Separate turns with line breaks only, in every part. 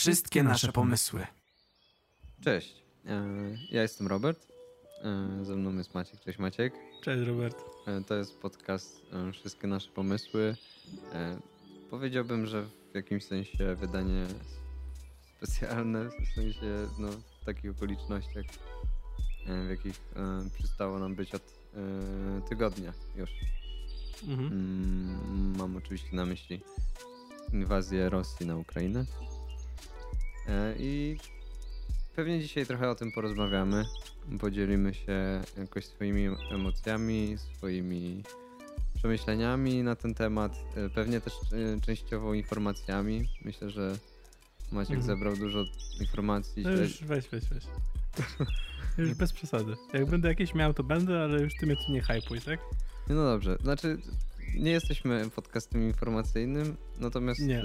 wszystkie nasze pomysły.
Cześć, e, ja jestem Robert. E, ze mną jest Maciek. Cześć Maciek.
Cześć Robert.
E, to jest podcast Wszystkie nasze pomysły. Powiedziałbym, że w jakimś sensie wydanie specjalne, w sensie no, w takich okolicznościach, w jakich przystało nam być od tygodnia już. Mhm. Mm, mam oczywiście na myśli inwazję Rosji na Ukrainę. I pewnie dzisiaj trochę o tym porozmawiamy. Podzielimy się jakoś swoimi emocjami, swoimi przemyśleniami na ten temat. E, pewnie też e, częściowo informacjami. Myślę, że Maciek mhm. zebrał dużo informacji.
No już weź, weź, weź. już bez przesady. Jak będę jakieś miał, to będę, ale już ty mnie tu nie hypuj, tak?
No dobrze. Znaczy, nie jesteśmy podcastem informacyjnym, natomiast... Nie.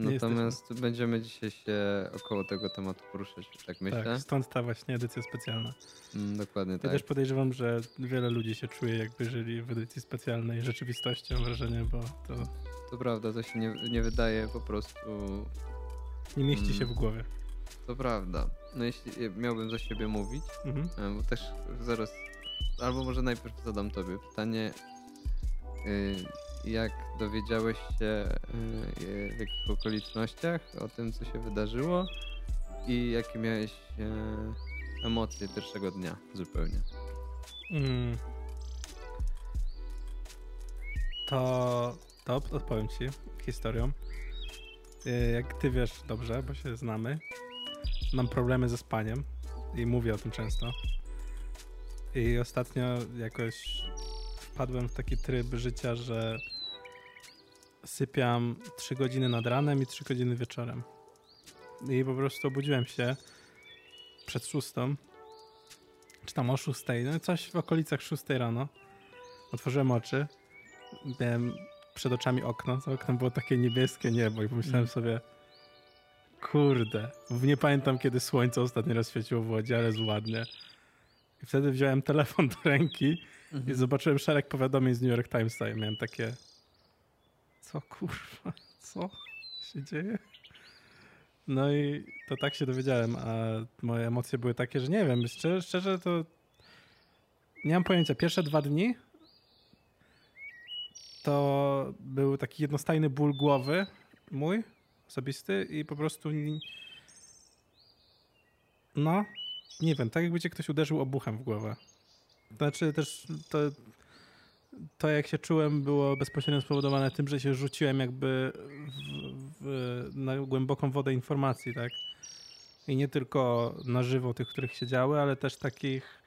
Y, Natomiast będziemy dzisiaj się około tego tematu poruszać, tak myślę. Tak,
stąd ta właśnie edycja specjalna.
Mm, dokładnie
ja
tak.
Ja też podejrzewam, że wiele ludzi się czuje jakby żyli w edycji specjalnej rzeczywistości, mam wrażenie, bo to...
To prawda, to się nie, nie wydaje po prostu...
Nie mieści mm, się w głowie.
To prawda. No jeśli miałbym za siebie mówić, mhm. E, bo też zaraz... Albo może najpierw zadam tobie pytanie, y, jak dowiedziałeś się y, w jakich okolicznościach o tym, co się wydarzyło i jakie miałeś e, emocje pierwszego dnia zupełnie? Mm.
To, to odpowiem ci historią. Y, jak ty wiesz dobrze, bo się znamy, mam problemy ze spaniem i mówię o tym często. I ostatnio jakoś wpadłem w taki tryb życia, że sypiam 3 godziny nad ranem i 3 godziny wieczorem. I po prostu obudziłem się przed szóstą, czy tam o szóstej, no coś w okolicach szóstej rano. Otworzyłem oczy, miałem przed oczami okno, za oknem było takie niebieskie niebo i pomyślałem mm. sobie, kurde, nie pamiętam kiedy słońce ostatni raz świeciło w Łodzi, ale jest ładnie. I wtedy wziąłem telefon do ręki -hmm. i zobaczyłem szereg powiadomień z New York Timesa i miałem takie, co kurwa, co się dzieje? No i to tak się dowiedziałem, a moje emocje były takie, że nie wiem, szczerze, szczerze to nie mam pojęcia. Pierwsze dwa dni to był taki jednostajny ból głowy mój, osobisty i po prostu no, nie wiem, tak jakby cię ktoś uderzył obuchem w głowę. Znaczy też to to, jak się czułem, było bezpośrednio spowodowane tym, że się rzuciłem jakby w, w, na głęboką wodę informacji, tak? I nie tylko na żywo tych, których się działy, ale też takich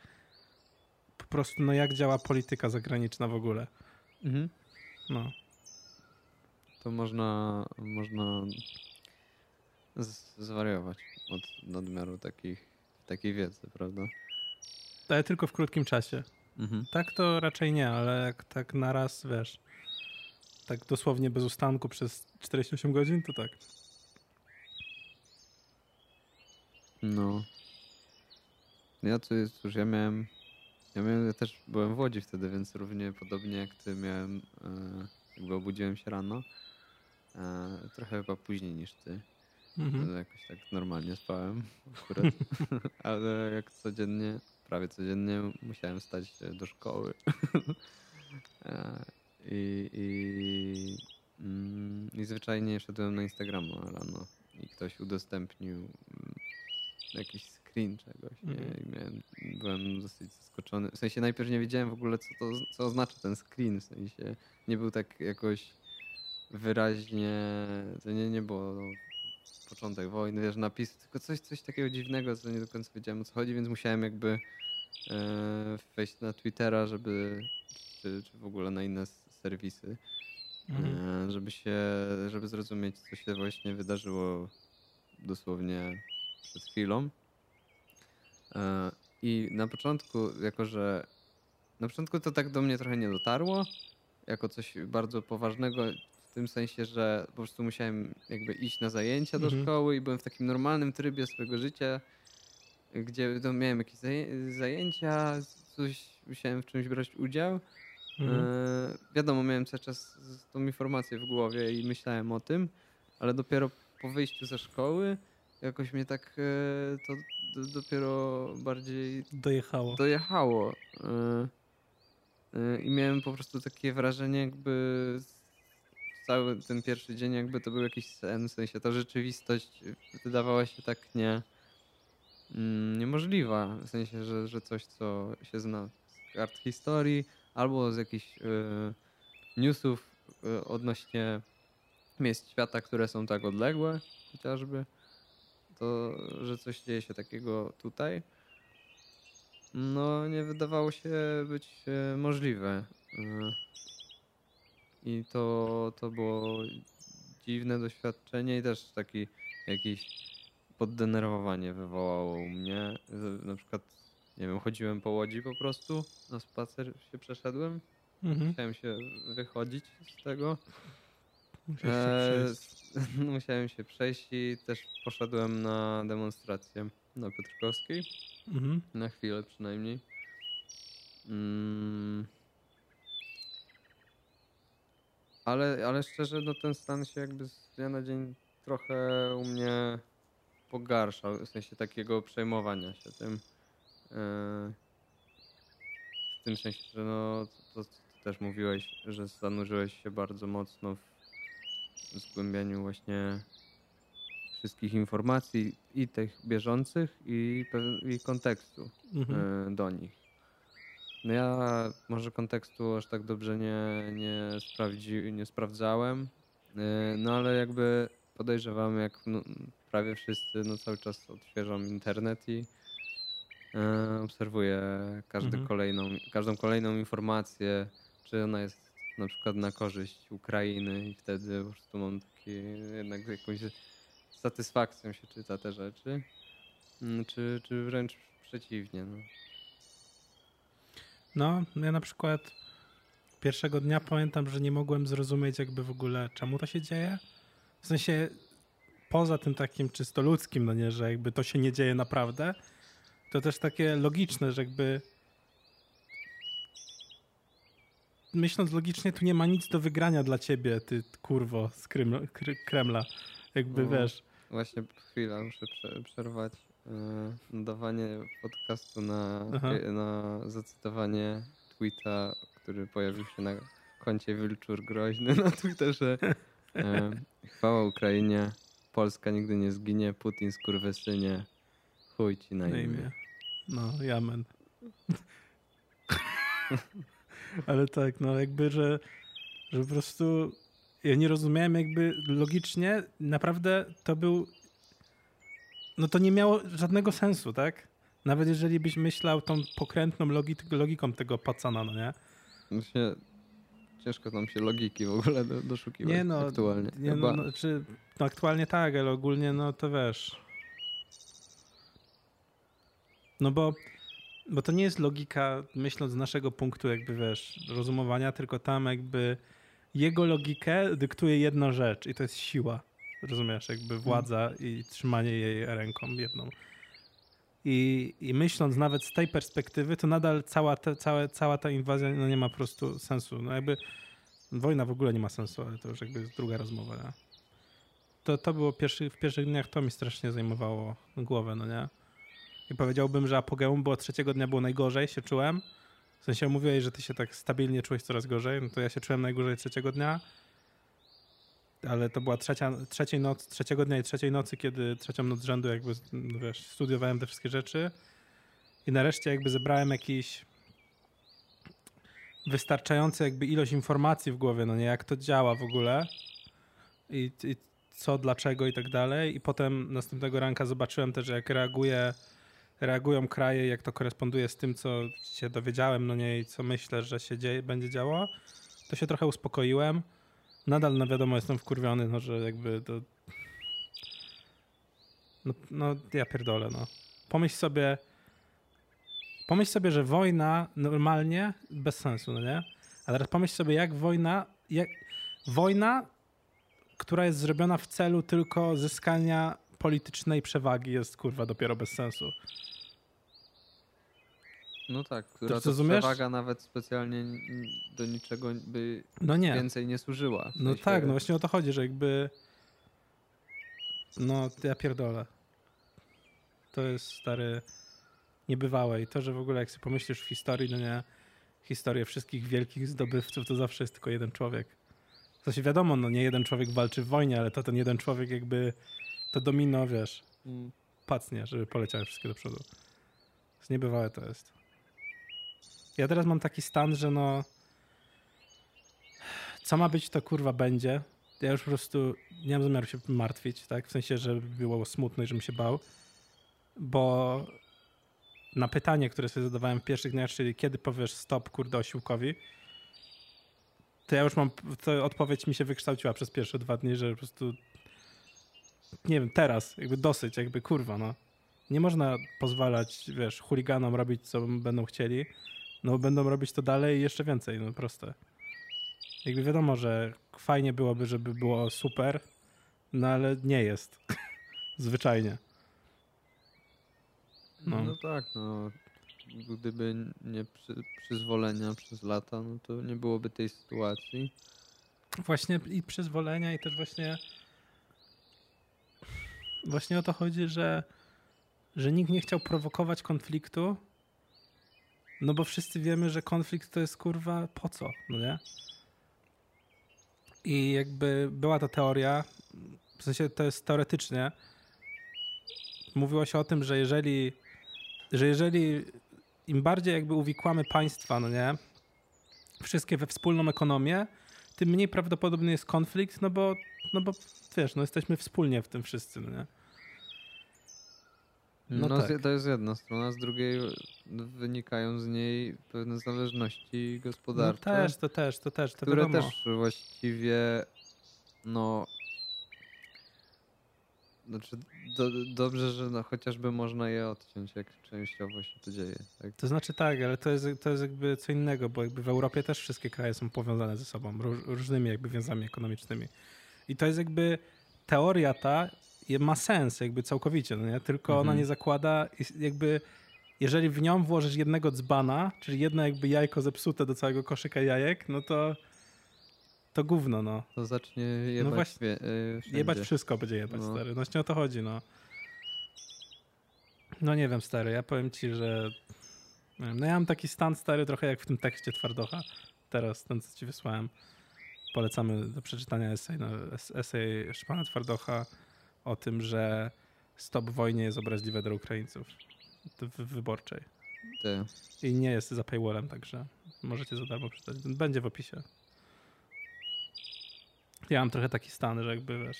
po prostu, no jak działa polityka zagraniczna w ogóle. Mhm. No.
To można, można zwariować od nadmiaru takich, takiej wiedzy, prawda?
Ale tylko w krótkim czasie. Mhm. Tak to raczej nie, ale jak tak na raz, wiesz, tak dosłownie bez ustanku przez 48 godzin, to tak.
No. Ja to jest, cóż, ja miałem, ja miałem, ja też byłem w Łodzi wtedy, więc równie podobnie jak ty miałem, e, jakby obudziłem się rano, e, trochę chyba później niż ty. Mhm. Jakoś tak normalnie spałem akurat, ale jak codziennie prawie codziennie musiałem stać do szkoły. E, I, i, mm, I zwyczajnie szedłem na Instagrama rano i ktoś udostępnił mm, jakiś screen czegoś. Nie? Mhm. I miałem, byłem dosyć zaskoczony. W sensie najpierw nie wiedziałem w ogóle, co, to, co oznacza ten screen. W sensie nie był tak jakoś wyraźnie. To nie, nie było początek wojny, wiesz, napis, tylko coś, coś takiego dziwnego, co nie do końca wiedziałem o co chodzi, więc musiałem jakby e, wejść na Twittera, żeby, czy, czy w ogóle na inne serwisy, mhm. e, żeby się, żeby zrozumieć, co się właśnie wydarzyło dosłownie przed chwilą. E, I na początku, jako że na początku to tak do mnie trochę nie dotarło, jako coś bardzo poważnego, tym sensie, że po prostu musiałem jakby iść na zajęcia do mhm. szkoły i byłem w takim normalnym trybie swojego życia, gdzie to miałem jakieś zajęcia, coś musiałem w czymś brać udział. Mhm. E, wiadomo, miałem cały czas tą informację w głowie i myślałem o tym, ale dopiero po wyjściu ze szkoły jakoś mnie tak e, to dopiero bardziej
Dojechało.
dojechało. E, e, I miałem po prostu takie wrażenie, jakby cały ten pierwszy dzień, jakby to był jakiś sen, w sensie ta rzeczywistość wydawała się tak nie mm, niemożliwa. W sensie, że, że coś, co się zna z kart historii albo z jakichś e, newsów e, odnośnie miejsc świata, które są tak odległe, chociażby, to, że coś dzieje się takiego tutaj, no nie wydawało się być e, możliwe. E, I to, to było dziwne doświadczenie i też taki jakiś poddenerwowanie wywołało u mnie. Na przykład, nie wiem, chodziłem po łodzi po prostu, na spacer się przeszedłem,
Mhm.
chciałem się wychodzić z tego.
Musisz się
Eee,
przejść.
musiałem się przejść i też poszedłem na demonstrację na Piotrkowskiej.
Mhm.
Na chwilę przynajmniej. Mm. Ale, ale szczerze, no ten stan się jakby z dnia na dzień trochę u mnie pogarszał, w sensie takiego przejmowania się tym. Eee, W tym sensie, że no, to, to ty też mówiłeś, że zanurzyłeś się bardzo mocno w zgłębianiu właśnie wszystkich informacji i tych bieżących i, i kontekstu
Mhm.
e, do nich. No ja może kontekstu aż tak dobrze nie, nie, sprawdzi, nie sprawdzałem, e, no ale jakby podejrzewam, jak no, prawie wszyscy no cały czas odświeżam internet i e, obserwuję każdy
Mhm.
kolejną, każdą kolejną informację, czy ona jest na przykład na korzyść Ukrainy i wtedy po prostu mam taki jednak jakąś satysfakcją się czyta te rzeczy, Mm, czy, czy wręcz przeciwnie. No.
No, ja na przykład pierwszego dnia pamiętam, że nie mogłem zrozumieć jakby w ogóle czemu to się dzieje. W sensie poza tym takim czysto ludzkim, no nie, że jakby to się nie dzieje naprawdę, to też takie logiczne, że jakby myśląc logicznie, tu nie ma nic do wygrania dla ciebie, ty kurwo z Kremla. Jakby
No.
wiesz,
Właśnie chwila, muszę prze, przerwać nadawanie podcastu na,
Aha.
na zacytowanie tweeta, który pojawił się na koncie Wilczur Groźny na Twitterze. E, chwała Ukrainie, Polska nigdy nie zginie, Putin skurwysynie, chuj ci na
na
imię.
imię. No, jamen. Ale tak, no jakby, że, że po prostu ja nie rozumiałem jakby logicznie, naprawdę to był, no to nie miało żadnego sensu, tak? Nawet jeżeli byś myślał tą pokrętną logi, logiką tego pacana, no nie?
Właśnie ciężko tam się logiki w ogóle do, doszukiwać
Nie no,
aktualnie.
Nie,
Chyba.
no, no, czy, no aktualnie tak, ale ogólnie no to wiesz. No bo, bo to nie jest logika, myśląc z naszego punktu jakby wiesz, rozumowania, tylko tam jakby jego logikę dyktuje jedna rzecz i to jest siła. Rozumiesz, jakby władza i trzymanie jej ręką jedną. I, I myśląc nawet z tej perspektywy, to nadal cała, te, całe, cała ta inwazja no nie ma po prostu sensu. No jakby Wojna w ogóle nie ma sensu, ale to już jakby jest druga rozmowa, nie? To, to było pierwszy, w pierwszych dniach, to mi strasznie zajmowało głowę, no nie? I powiedziałbym, że apogeum było trzeciego dnia było najgorzej, się czułem. W sensie mówiłeś, że ty się tak stabilnie czułeś coraz gorzej, no to ja się czułem najgorzej trzeciego dnia. Ale to była trzecia, trzeciej noc, trzeciego dnia i trzeciej nocy, kiedy trzecią noc rzędu jakby, no wiesz, studiowałem te wszystkie rzeczy. I nareszcie jakby zebrałem jakiś wystarczający jakby ilość informacji w głowie, no nie, jak to działa w ogóle i, i co, dlaczego i tak dalej. I potem następnego ranka zobaczyłem też, jak reaguje, reagują kraje, jak to koresponduje z tym, co się dowiedziałem, no nie, i co myślę, że się dzieje, będzie działo. To się trochę uspokoiłem. Nadal, no wiadomo, jestem wkurwiony, no, że jakby to... No, no ja pierdolę, no. Pomyśl sobie, pomyśl sobie, że wojna normalnie bez sensu, no nie? A teraz pomyśl sobie, jak wojna, jak, wojna, która jest zrobiona w celu tylko zyskania politycznej przewagi jest kurwa dopiero bez sensu.
No tak, która
to rozumiesz?
przewaga nawet specjalnie do niczego by
No nie.
więcej nie służyła. W
No
sensie-
tak, no właśnie o to chodzi, że jakby No, to ja pierdolę. To jest stary niebywałe i to, że w ogóle jak sobie pomyślisz w historii, no nie, historię wszystkich wielkich zdobywców, to zawsze jest tylko jeden człowiek. To się wiadomo, no nie jeden człowiek walczy w wojnie, ale to ten jeden człowiek jakby to domino, wiesz,
Mm.
pacnie, żeby poleciały wszystkie do przodu. Niebywałe to jest. Ja teraz mam taki stan, że no co ma być, to kurwa będzie. Ja już po prostu nie mam zamiaru się martwić, tak? W sensie, że było smutno i żebym się bał. Bo na pytanie, które sobie zadawałem w pierwszych dniach, czyli kiedy powiesz stop, kurde, osiłkowi, to ja już mam, to odpowiedź mi się wykształciła przez pierwsze dwa dni, że po prostu nie wiem, teraz, jakby dosyć, jakby kurwa, no. Nie można pozwalać, wiesz, chuliganom robić, co będą chcieli, no będą robić to dalej i jeszcze więcej, no proste. Jakby wiadomo, że fajnie byłoby, żeby było super, no ale nie jest. Zwyczajnie.
No.
No.
tak, no. Gdyby nie przy, przyzwolenia przez lata, no to nie byłoby tej sytuacji.
Właśnie i przyzwolenia i też właśnie właśnie o to chodzi, że że nikt nie chciał prowokować konfliktu, no bo wszyscy wiemy, że konflikt to jest kurwa po co, no nie? I jakby była ta teoria, w sensie to jest teoretycznie, mówiło się o tym, że jeżeli, że jeżeli im bardziej jakby uwikłamy państwa, no nie, wszystkie we wspólną ekonomię, tym mniej prawdopodobny jest konflikt, no bo, no bo wiesz, no jesteśmy wspólnie w tym wszyscy, no nie?
No,
No tak.
to jest jedna strona, z drugiej no, wynikają z niej pewne zależności
No
gospodarcze,
też, to też, to też, to
które
wiadomo.
też właściwie no znaczy do, dobrze, że no, chociażby można je odciąć, jak częściowo się to dzieje. Tak?
To znaczy tak, ale to jest, to jest jakby co innego, bo jakby w Europie też wszystkie kraje są powiązane ze sobą, róż, różnymi jakby więzami ekonomicznymi. I to jest jakby teoria ta ma sens jakby całkowicie, no nie? tylko ona
Mhm.
nie zakłada jakby jeżeli w nią włożysz jednego dzbana, czyli jedno jakby jajko zepsute do całego koszyka jajek, no to to gówno, no.
To zacznie jebać,
właśnie,
wie, y, wszędzie.
Jebać wszystko będzie jebać,
No.
stary. No właśnie o to chodzi, no. No nie wiem, stary, ja powiem ci, że wiem, no ja mam taki stan, stary, trochę jak w tym tekście Twardocha. Teraz, ten, co ci wysłałem. Polecamy do przeczytania esej, no, es- esej Szpana Twardocha o tym, że stop wojnie jest obraźliwe dla Ukraińców w wyborczej.
Te.
I nie jest za paywallem, także możecie za darmo przeczytać. Będzie w opisie. Ja mam trochę taki stan, że jakby wiesz.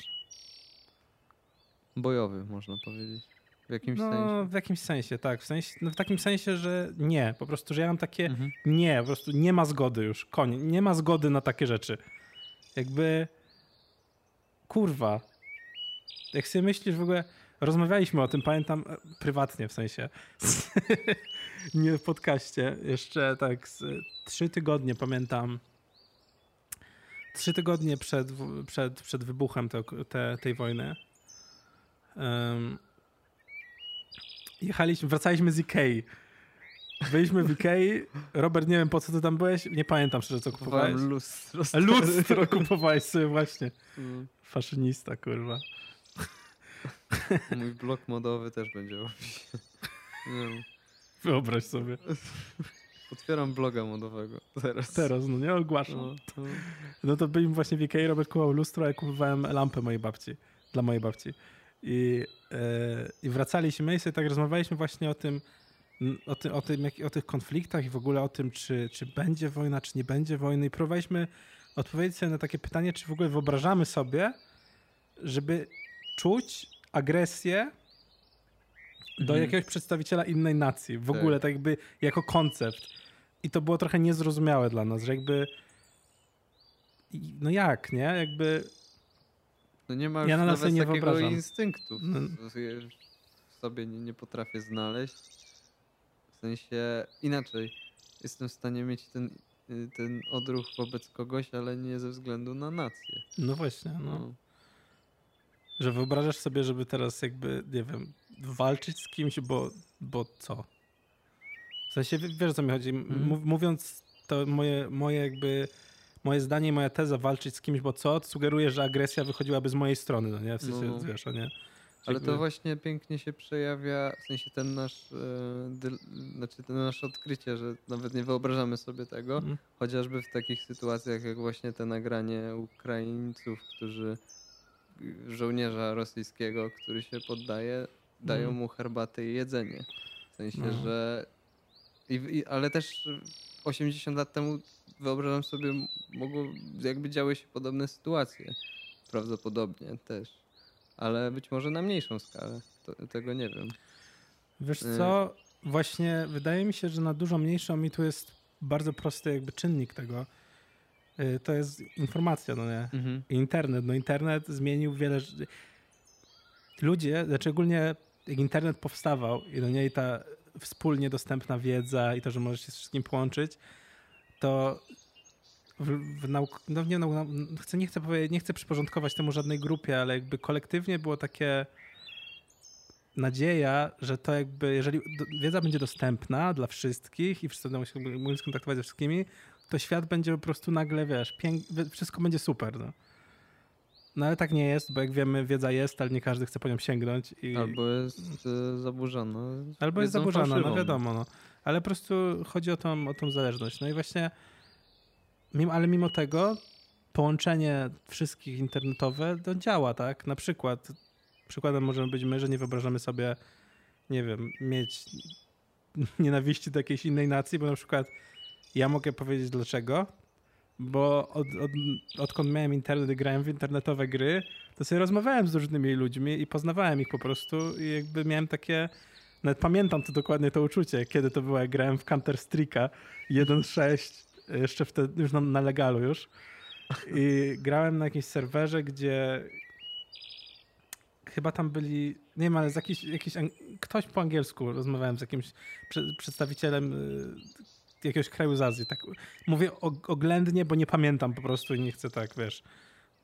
Bojowy, można powiedzieć. W jakimś
No,
sensie.
w jakimś sensie, tak. W, sensie, no, w takim sensie, że nie. Po prostu, że ja mam takie.
Mhm.
Nie, po prostu nie ma zgody już. Koniec. Nie ma zgody na takie rzeczy. Jakby. Kurwa. Jak sobie myślisz w ogóle. Rozmawialiśmy o tym, pamiętam e, prywatnie w sensie. nie w podcaście. Jeszcze tak z trzy tygodnie pamiętam. Trzy tygodnie przed, przed, przed wybuchem te, te, tej wojny. em, jechaliśmy, wracaliśmy z Ikei. Byliśmy w Ikei. Robert, nie wiem po co ty tam byłeś. Nie pamiętam szczerze, co kupowałeś.
Lustro.
Lustro kupowałeś sobie właśnie.
Mm.
Faszynista, kurwa.
Mój blok modowy też będzie.
Wyobraź sobie.
Otwieram bloga modowego teraz.
Teraz, no nie ogłaszam.
No, no.
No to byliśmy właśnie w Ikei, Robert kupował lustro, a ja kupowałem lampę mojej babci. Dla mojej babci. I, e, i wracaliśmy i sobie tak rozmawialiśmy właśnie o tym, o, tym, o, tym jak, o tych konfliktach i w ogóle o tym, czy, czy będzie wojna, czy nie będzie wojny. I próbowaliśmy odpowiedzieć sobie na takie pytanie, czy w ogóle wyobrażamy sobie, żeby czuć agresję do
Mhm.
jakiegoś przedstawiciela innej nacji. W
Tak.
ogóle tak jakby jako koncept. I to było trochę niezrozumiałe dla nas, że jakby no jak, nie? Jakby
No nie ma
Ja
już
na nas
nawet
nie
takiego
wyobrażam.
instynktu.
No.
W- sobie nie, nie potrafię znaleźć. W sensie inaczej. Jestem w stanie mieć ten, ten odruch wobec kogoś, ale nie ze względu na nację.
no właśnie, no.
No.
Że wyobrażasz sobie, żeby teraz jakby, nie wiem, walczyć z kimś, bo, bo co? W sensie, wiesz o co mi chodzi? M- mów- Mówiąc to moje, moje jakby moje zdanie i moja teza walczyć z kimś, bo co? To sugeruje, że agresja wychodziłaby z mojej strony, no nie? W sensie,
No.
wiesz, o nie?
Ale to właśnie pięknie się przejawia, w sensie ten nasz, dyl, znaczy ten nasze odkrycie, że nawet nie wyobrażamy sobie tego,
Mm.
chociażby w takich sytuacjach jak właśnie te nagranie Ukraińców, którzy żołnierza rosyjskiego, który się poddaje, dają
Mm.
mu herbatę i jedzenie. W sensie,
No.
że i, i, ale też 80 lat temu wyobrażam sobie, mogło, jakby działy się podobne sytuacje. Prawdopodobnie też. Ale być może na mniejszą skalę. To, tego nie wiem.
Wiesz
Y.
co? Właśnie wydaje mi się, że na dużo mniejszą mi tu jest bardzo prosty jakby czynnik tego. Y, To jest informacja, no nie? I Internet. No internet zmienił wiele rzeczy. Ludzie, znaczy ogólnie jak internet powstawał i do niej ta wspólnie dostępna wiedza i to, że możesz się z wszystkim połączyć, to w, w nauk- no nie, no, chcę, nie, chcę powiedzieć, nie chcę przyporządkować temu żadnej grupie, ale jakby kolektywnie było takie nadzieja, że to jakby, jeżeli wiedza będzie dostępna dla wszystkich i wszyscy będą się skontaktować ze wszystkimi, to świat będzie po prostu nagle, wiesz, wszystko będzie super, no. No ale tak nie jest, bo jak wiemy, wiedza jest, ale nie każdy chce po nią sięgnąć. I...
Albo jest e, zaburzona.
Albo jest
wiedzą
zaburzona, no
fałszywą.
wiadomo. No. Ale po prostu chodzi o tą, o tą zależność. No i właśnie, mimo, ale mimo tego połączenie wszystkich internetowe to działa, tak? Na przykład, przykładem możemy być my, że nie wyobrażamy sobie, nie wiem, mieć nienawiści do jakiejś innej nacji, bo na przykład ja mogę powiedzieć dlaczego, bo od, od, odkąd miałem internet i grałem w internetowe gry, to sobie rozmawiałem z różnymi ludźmi i poznawałem ich po prostu i jakby miałem takie nawet pamiętam to dokładnie to uczucie, kiedy to było, jak grałem w Counter Strike'a 1.6, jeszcze wtedy już na, na legalu już. I grałem na jakimś serwerze, gdzie chyba tam byli, nie wiem, ale z jakiś, jakiś ktoś po angielsku rozmawiałem z jakimś prze, przedstawicielem y, jakiegoś kraju z Azji. Tak, mówię oględnie, bo nie pamiętam po prostu i nie chcę tak, wiesz.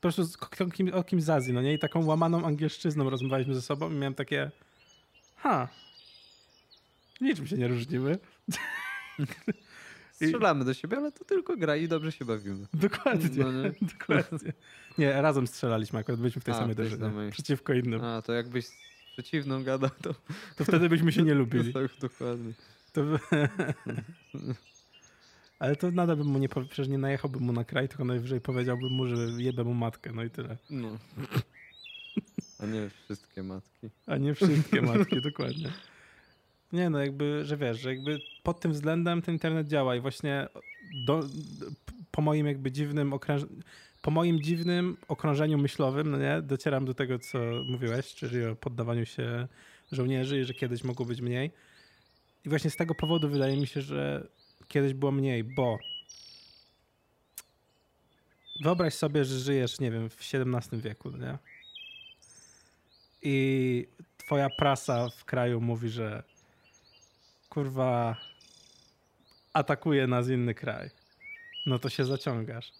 Po prostu o, kim, o kimś z Azji, no nie? I taką łamaną angielszczyzną rozmawialiśmy ze sobą i miałem takie ha, niczym się nie różnimy.
Strzelamy do siebie, ale to tylko gra i dobrze się bawimy.
Dokładnie,
No nie?
dokładnie. Nie, razem strzelaliśmy, akurat byliśmy w tej
A,
samej drużynie. Przeciwko innym.
A, to jakbyś z przeciwną gadał, to
To wtedy byśmy się nie lubili.
tak dokładnie.
To. Ale to nadal bym mu nie powiedział, przecież nie najechałbym mu na kraj, tylko najwyżej powiedziałbym mu, że jebę mu matkę, no i tyle.
No. A nie wszystkie matki.
A nie wszystkie matki, dokładnie. Nie no, jakby, że wiesz, że jakby pod tym względem ten internet działa i właśnie do, po moim jakby dziwnym okręż... po moim dziwnym okrążeniu myślowym, no nie, docieram do tego, co mówiłeś, czyli o poddawaniu się żołnierzy i że kiedyś mogło być mniej. I właśnie z tego powodu wydaje mi się, że kiedyś było mniej, bo wyobraź sobie, że żyjesz, nie wiem, w XVII wieku, nie? I twoja prasa w kraju mówi, że kurwa atakuje nas inny kraj. No to się zaciągasz.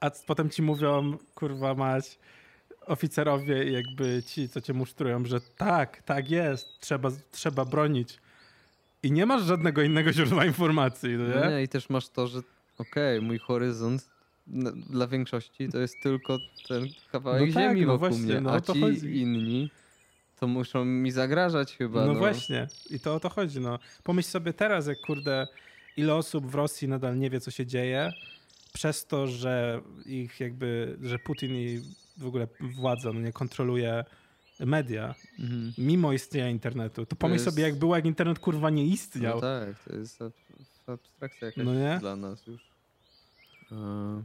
A potem ci mówią, kurwa mać, oficerowie jakby ci, co cię musztrują, że tak, tak jest, trzeba, trzeba bronić. I nie masz żadnego innego źródła informacji, no
No
nie?
nie, i też masz to, że okej, mój horyzont dla większości to jest tylko ten kawałek
No tak,
ziemi
no
wokół
właśnie,
mnie,
no
a ci
chodzi.
inni to muszą mi zagrażać chyba.
No,
No,
właśnie. I to o to chodzi. No. Pomyśl sobie teraz, jak kurde, ile osób w Rosji nadal nie wie, co się dzieje, przez to, że ich jakby, że Putin i w ogóle władza no nie kontroluje media,
Mhm.
mimo istnienia internetu. To pomyśl
jest-
sobie, jak było, jak internet kurwa nie istniał.
No tak, to jest ab- abstrakcja jakaś
No nie?
dla nas już. E,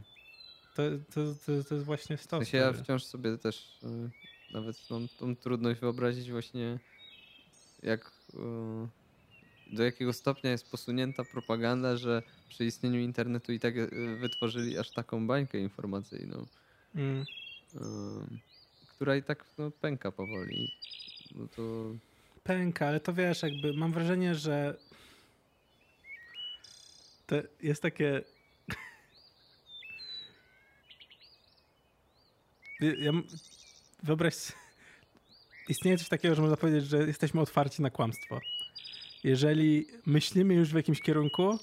To, to, to, to jest właśnie
W
to.
sensie ja wciąż sobie też y, nawet mam tą trudność wyobrazić właśnie jak y, do jakiego stopnia jest posunięta propaganda, że przy istnieniu internetu i tak y, wytworzyli aż taką bańkę informacyjną,
Mm.
Która i tak no, pęka powoli. No to
pęka, ale to wiesz, jakby mam wrażenie, że to jest takie. Ja- wyobraź. Istnieje coś takiego, że można powiedzieć, że jesteśmy otwarci na kłamstwo. Jeżeli myślimy już w jakimś kierunku,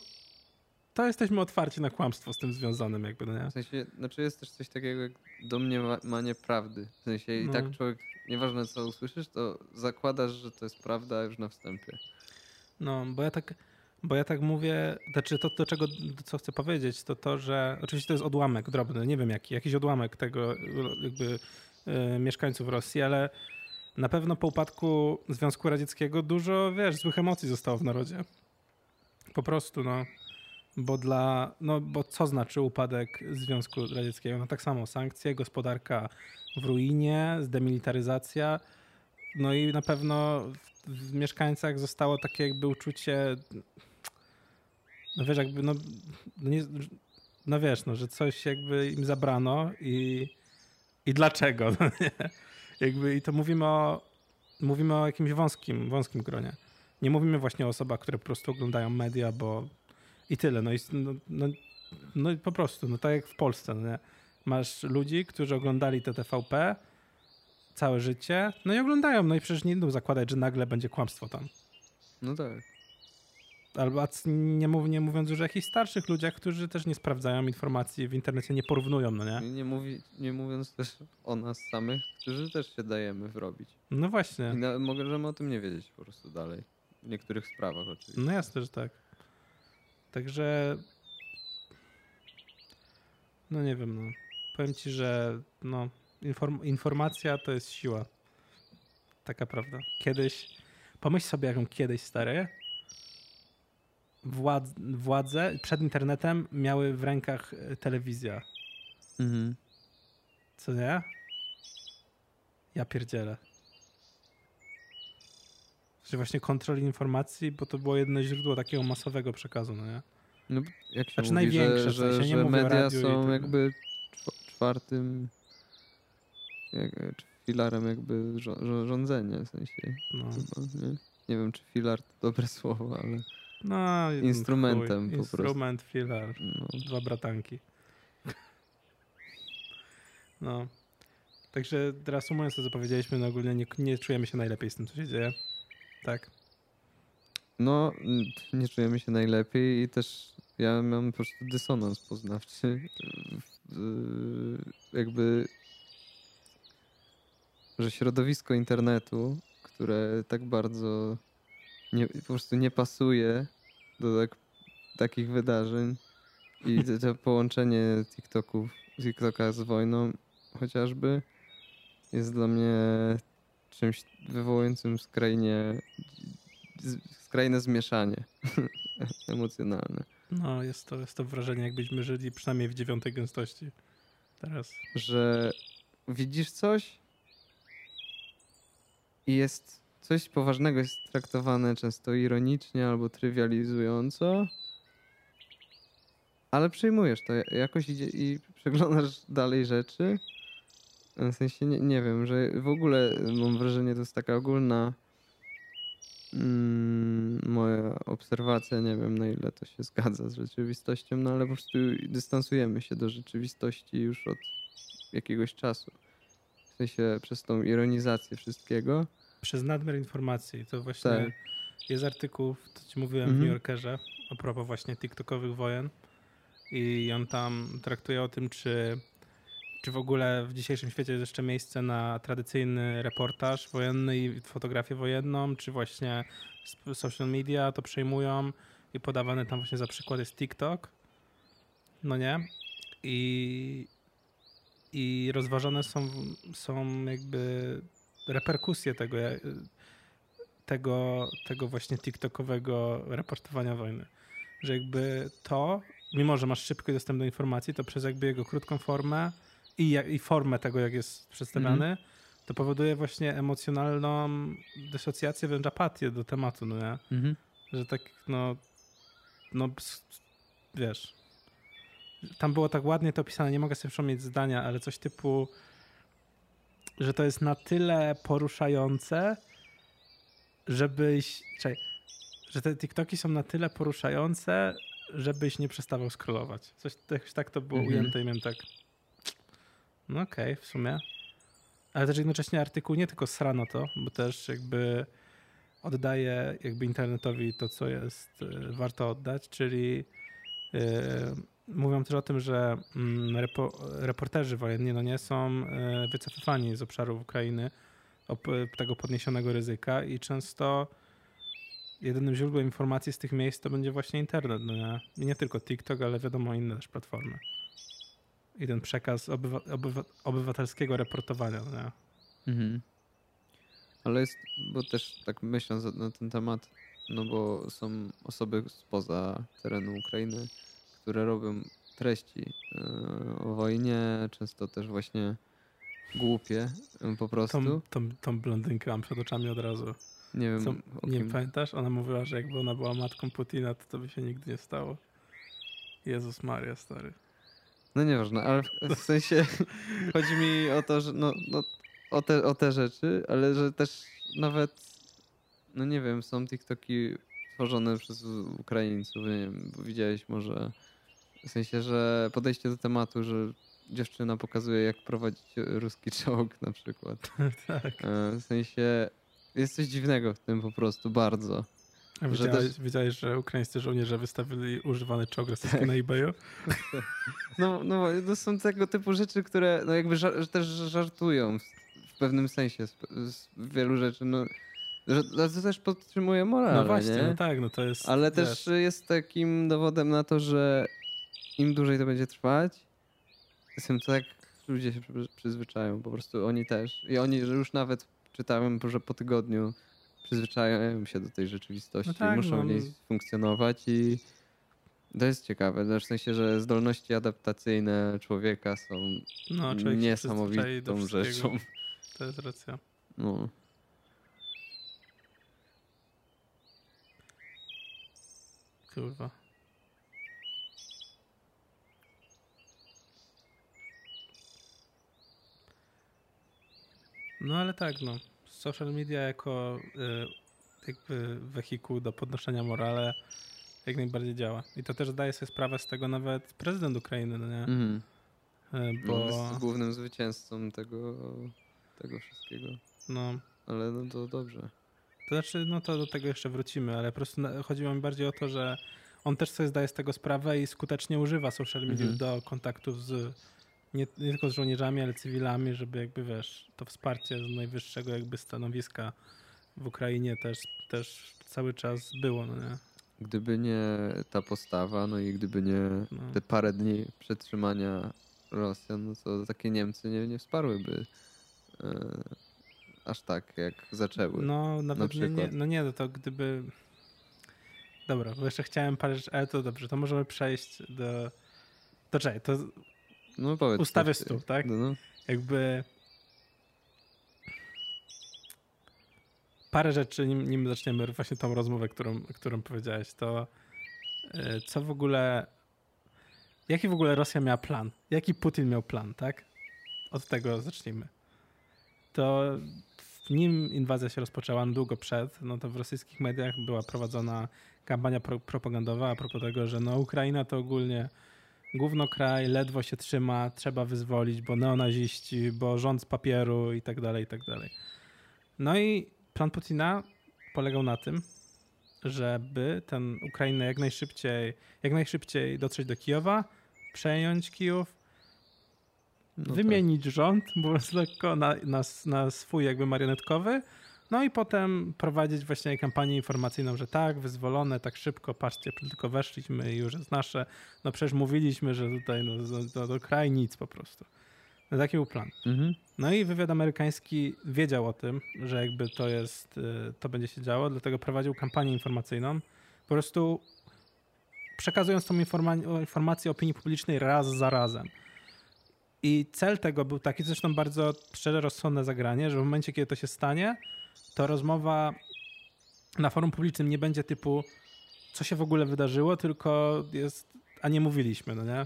to jesteśmy otwarci na kłamstwo z tym związanym jakby, no nie?
W sensie, znaczy jest też coś takiego jak domniemanie prawdy. W sensie i
No.
tak człowiek, nieważne co usłyszysz, to zakładasz, że to jest prawda już na wstępie.
No, bo ja tak, bo ja tak mówię, znaczy to, do czego, co chcę powiedzieć, to to, że oczywiście to jest odłamek drobny, nie wiem jaki, jakiś odłamek tego jakby e, mieszkańców Rosji, ale na pewno po upadku Związku Radzieckiego dużo, wiesz, złych emocji zostało w narodzie. Po prostu, no. Bo dla, no bo co znaczy upadek Związku Radzieckiego? No tak samo sankcje, gospodarka w ruinie, zdemilitaryzacja, no i na pewno w, w mieszkańcach zostało takie jakby uczucie, no wiesz, jakby, no, no, nie, no wiesz, no, że coś jakby im zabrano i, i dlaczego, no nie? Jakby, I to mówimy o, mówimy o jakimś wąskim, wąskim gronie. Nie mówimy właśnie o osobach, które po prostu oglądają media, bo i tyle. No i no, no, no po prostu, no tak jak w Polsce, no nie? Masz ludzi, którzy oglądali te TVP całe życie, no i oglądają, no i przecież nie będą zakładać, że nagle będzie kłamstwo tam.
No tak.
Albo nie, mów, nie mówiąc już o jakichś starszych ludziach, którzy też nie sprawdzają informacji w internecie, nie porównują, no nie?
Nie, mówi, nie mówiąc też o nas samych, którzy też się dajemy wrobić.
No właśnie.
I na, możemy o tym nie wiedzieć po prostu dalej. W niektórych sprawach oczywiście.
No jasne, że tak. Także. No nie wiem, no. Powiem ci, że no, inform informacja to jest siła. Taka prawda. Kiedyś, pomyśl sobie, jaką kiedyś stary. Władz, władze przed internetem miały w rękach e, telewizja.
Mhm.
Co nie? Ja pierdzielę. Że właśnie kontroli informacji, bo to było jedno źródło takiego masowego przekazu, no nie?
No, jak się
Znaczy
mówi,
największe,
że,
w sensie,
że, że media są
tak
jakby czw- czwartym jak, filarem jakby rządzenia w sensie.
No,
Chyba, nie? nie wiem, czy filar to dobre słowo, ale
no
Instrumentem po prostu.
Instrument, filar,
no,
dwa bratanki. No. Także reasumując to, co powiedzieliśmy, no ogólnie nie, nie czujemy się najlepiej z tym, co się dzieje. Tak.
no nie czujemy się najlepiej i też ja mam po prostu dysonans poznawczy. w- Jakby, że środowisko internetu, które tak bardzo nie, po prostu nie pasuje do tak, takich wydarzeń i to, to połączenie TikToków, TikToka z wojną chociażby jest dla mnie czymś wywołującym skrajnie skrajne zmieszanie emocjonalne.
No, jest to, jest to wrażenie, jakbyśmy żyli przynajmniej w dziewiątej gęstości. Teraz.
Że widzisz coś i jest coś poważnego jest traktowane często ironicznie albo trywializująco, ale przyjmujesz to jakoś idzie i przeglądasz dalej rzeczy. W sensie nie, nie wiem, że w ogóle mam wrażenie, to jest taka ogólna mm, moja obserwacja, nie wiem na ile to się zgadza z rzeczywistością, no ale po prostu dystansujemy się do rzeczywistości już od jakiegoś czasu. W sensie przez tą ironizację wszystkiego.
Przez nadmiar informacji. To właśnie
Tak.
jest artykuł, to ci mówiłem w
Mhm.
New Yorkerze, a propos właśnie TikTokowych wojen. I on tam traktuje o tym, czy, czy w ogóle w dzisiejszym świecie jest jeszcze miejsce na tradycyjny reportaż wojenny i fotografię wojenną, czy właśnie social media to przejmują i podawany tam właśnie za przykład jest TikTok. No nie? I, i rozważone są, są jakby reperkusje tego, tego, tego właśnie TikTokowego raportowania wojny. Że jakby to, mimo że masz szybki dostęp do informacji, to przez jakby jego krótką formę i, i formę tego, jak jest przedstawiany, to powoduje właśnie emocjonalną dysocjację, wręcz apatię do tematu, no nie? Że tak, no, no, wiesz, tam było tak ładnie to opisane, nie mogę sobie przypomnieć zdania, ale coś typu, że to jest na tyle poruszające, żebyś, czekaj, że te TikToki są na tyle poruszające, żebyś nie przestawał scrollować. Coś jakoś tak to było
Mhm.
ujęte i miałem tak, no okej, w sumie. Ale też jednocześnie artykuł nie tylko srano to, bo też jakby oddaje jakby internetowi to, co jest y, warto oddać, czyli Yy, mówią też o tym, że mm, repo, reporterzy wojenni no nie są yy, wycofywani z obszarów Ukrainy op, tego podniesionego ryzyka i często jedynym źródłem informacji z tych miejsc to będzie właśnie internet. No nie? I nie tylko TikTok, ale wiadomo inne też platformy. I ten przekaz obywa, obywa, obywatelskiego reportowania. No nie?
Mhm. Ale jest, bo też tak myśląc na ten temat, no bo są osoby spoza terenu Ukrainy, które robią treści e, o wojnie, często też właśnie głupie e, po prostu.
Tą, tą, tą blondynkę mam przed oczami od razu.
Nie wiem.
Co, nie
kim-
pamiętasz? Ona mówiła, że jakby ona była matką Putina, to to by się nigdy nie stało. Jezus Maria, stary.
No nieważne, ale w, w sensie chodzi mi o to, że no, no o, te, o te rzeczy, ale że też nawet, no nie wiem, są TikToki tworzone przez Ukraińców, nie wiem, bo widziałeś może, w sensie, że podejście do tematu, że dziewczyna pokazuje jak prowadzić ruski czołg na przykład.
tak.
E, W sensie jest coś dziwnego w tym po prostu, bardzo.
A
Że
Widziałeś,
też-
widziałeś, że ukraińscy żołnierze wystawili używany czołg rosyjski na eBayu?
No, no to są tego typu rzeczy, które no jakby żar- też żartują w, pewnym sensie z, z wielu rzeczy. No, to też podtrzymuje morale,
No właśnie,
nie?
no tak, no to jest...
Ale
wiesz,
też jest takim dowodem na to, że im dłużej to będzie trwać, tym tak ludzie się przy- przyzwyczają. Po prostu oni też. I oni, już nawet czytałem, że po tygodniu przyzwyczajają się do tej rzeczywistości.
No tak,
muszą
no,
w niej
no.
funkcjonować i to jest ciekawe. no, W sensie, że zdolności adaptacyjne człowieka są
no, człowiek
niesamowitą rzeczą.
To jest racja.
No.
Kurwa. No ale tak, no. Social media jako y, jakby wehikuł do podnoszenia morale jak najbardziej działa. I to też zdaje sobie sprawę z tego nawet prezydent Ukrainy, no nie? Y,
Bo...
Bo
jest głównym zwycięzcą tego, tego wszystkiego.
no,
Ale no to dobrze.
To znaczy, no to do tego jeszcze wrócimy, ale po prostu chodziło mi bardziej o to, że on też sobie zdaje z tego sprawę i skutecznie używa social mediów
Mhm.
do kontaktów z nie, nie tylko z żołnierzami, ale cywilami, żeby jakby wiesz, to wsparcie z najwyższego jakby stanowiska w Ukrainie też, też cały czas było, no nie?
Gdyby nie ta postawa, no i gdyby nie
No.
te parę dni przetrzymania Rosjan, no to takie Niemcy nie, nie wsparłyby e, aż tak, jak zaczęły.
No nawet nie, nie,
przykład.
no nie, no to gdyby... Dobra, bo jeszcze chciałem parę rzeczy, ale to dobrze, to możemy przejść do... To czekaj, to
No powiedz.
ustawię
coś,
stół, tak?
No, no.
jakby parę rzeczy, nim, nim zaczniemy właśnie tą rozmowę, którą, którą powiedziałeś, to y, co w ogóle, jaki w ogóle Rosja miała plan? Jaki Putin miał plan, tak? Od tego zacznijmy. To w nim inwazja się rozpoczęła długo przed, no to w rosyjskich mediach była prowadzona kampania pro, propagandowa a propos tego, że no Ukraina to ogólnie gówno kraj, ledwo się trzyma, trzeba wyzwolić, bo neonaziści, bo rząd z papieru i tak dalej, i tak dalej. No i plan Putina polegał na tym, żeby ten Ukrainę jak najszybciej, jak najszybciej dotrzeć do Kijowa, przejąć Kijów,
No tak.
wymienić rząd, mówiąc lekko, na, na, na swój jakby marionetkowy, no i potem prowadzić właśnie kampanię informacyjną, że tak, wyzwolone, tak szybko, patrzcie, tylko weszliśmy i już jest nasze. No przecież mówiliśmy, że tutaj no, do, do, do kraju nic po prostu. No taki był plan.
Mhm.
No i wywiad amerykański wiedział o tym, że jakby to jest, y, to będzie się działo, dlatego prowadził kampanię informacyjną, po prostu przekazując tą informa- informację opinii publicznej raz za razem. I cel tego był taki, zresztą bardzo szczerze rozsądne zagranie, że w momencie, kiedy to się stanie, to rozmowa na forum publicznym nie będzie typu co się w ogóle wydarzyło, tylko jest, a nie mówiliśmy, no nie?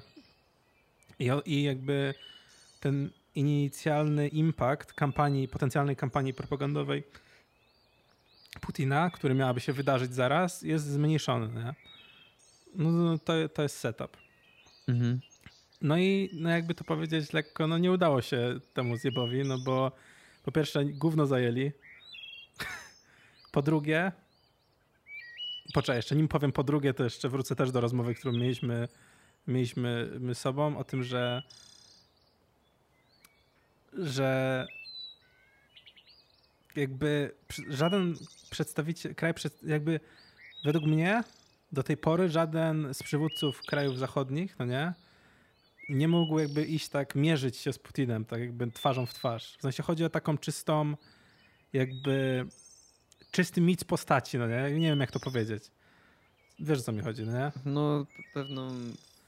I, i jakby ten inicjalny impact kampanii, potencjalnej kampanii propagandowej Putina, który miałaby się wydarzyć zaraz, jest zmniejszony, nie? No no to, to jest setup.
Mhm.
No i no jakby to powiedzieć lekko, no nie udało się temu zjebowi, no bo po pierwsze gówno zajęli, po drugie Poczekaj, jeszcze nim powiem po drugie, to jeszcze wrócę też do rozmowy, którą mieliśmy, mieliśmy my sobą, o tym, że że jakby żaden przedstawiciel, kraj, jakby według mnie do tej pory żaden z przywódców krajów zachodnich, no nie, nie mógł jakby iść tak, mierzyć się z Putinem, tak jakby twarzą w twarz. W sensie chodzi o taką czystą, jakby czysty mit postaci, no nie? Nie wiem, jak to powiedzieć. Wiesz, o co mi chodzi, no nie?
No, pewną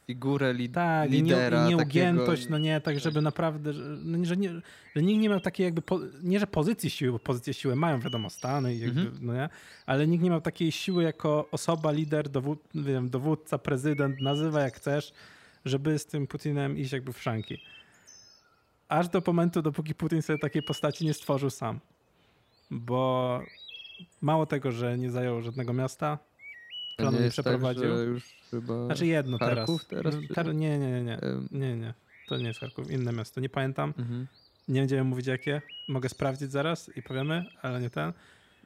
figurę li
tak,
lidera.
Tak, nieugiętość, takiego... no nie, tak żeby naprawdę, no, że, nie, że nikt nie miał takiej jakby, po, nie że pozycji siły, bo pozycję siły mają, wiadomo, Stany, jakby, mhm. no nie, ale nikt nie miał takiej siły jako osoba, lider, dowód, wiem, dowódca, prezydent, nazywa jak chcesz, żeby z tym Putinem iść jakby w szanki. Aż do momentu, dopóki Putin sobie takiej postaci nie stworzył sam. Bo mało tego, że nie zajął żadnego miasta, planu nie, nie tak, przeprowadził. Tak,
już chyba
znaczy jedno
Charków
teraz. teraz czy... Nie, nie, nie, nie. Nie, nie. To nie jest Charków, inne miasto. Nie pamiętam. Mhm. Nie będziemy mówić jakie. Mogę sprawdzić zaraz i powiemy, ale nie ten.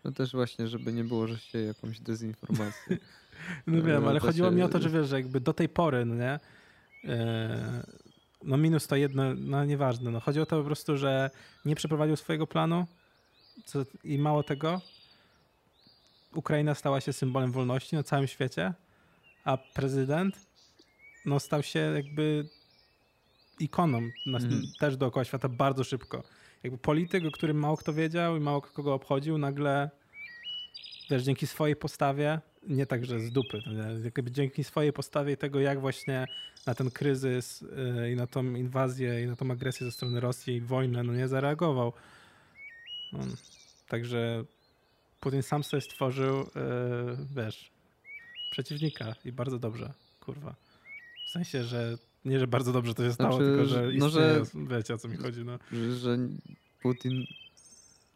No też właśnie, żeby nie było, że się jakąś dezinformację.
no wiem, ale chodziło się... mi o to, że wiesz, że jakby do tej pory, no nie? E, no minus to jedno, no nieważne. No chodzi o to po prostu, że nie przeprowadził swojego planu co, i mało tego, Ukraina stała się symbolem wolności na całym świecie, a prezydent no, stał się jakby ikoną mm. też dookoła świata bardzo szybko. Jakby polityk, o którym mało kto wiedział i mało kogo obchodził, nagle też dzięki swojej postawie, nie tak, że z dupy, jakby dzięki swojej postawie i tego, jak właśnie na ten kryzys yy, i na tą inwazję i na tą agresję ze strony Rosji i wojnę, no nie zareagował. No, także Putin sam sobie stworzył, yy, wiesz, przeciwnika i bardzo dobrze, kurwa. W sensie, że nie, że bardzo dobrze to się stało, znaczy, tylko że no, że, wiecie o co mi chodzi. No.
Że Putin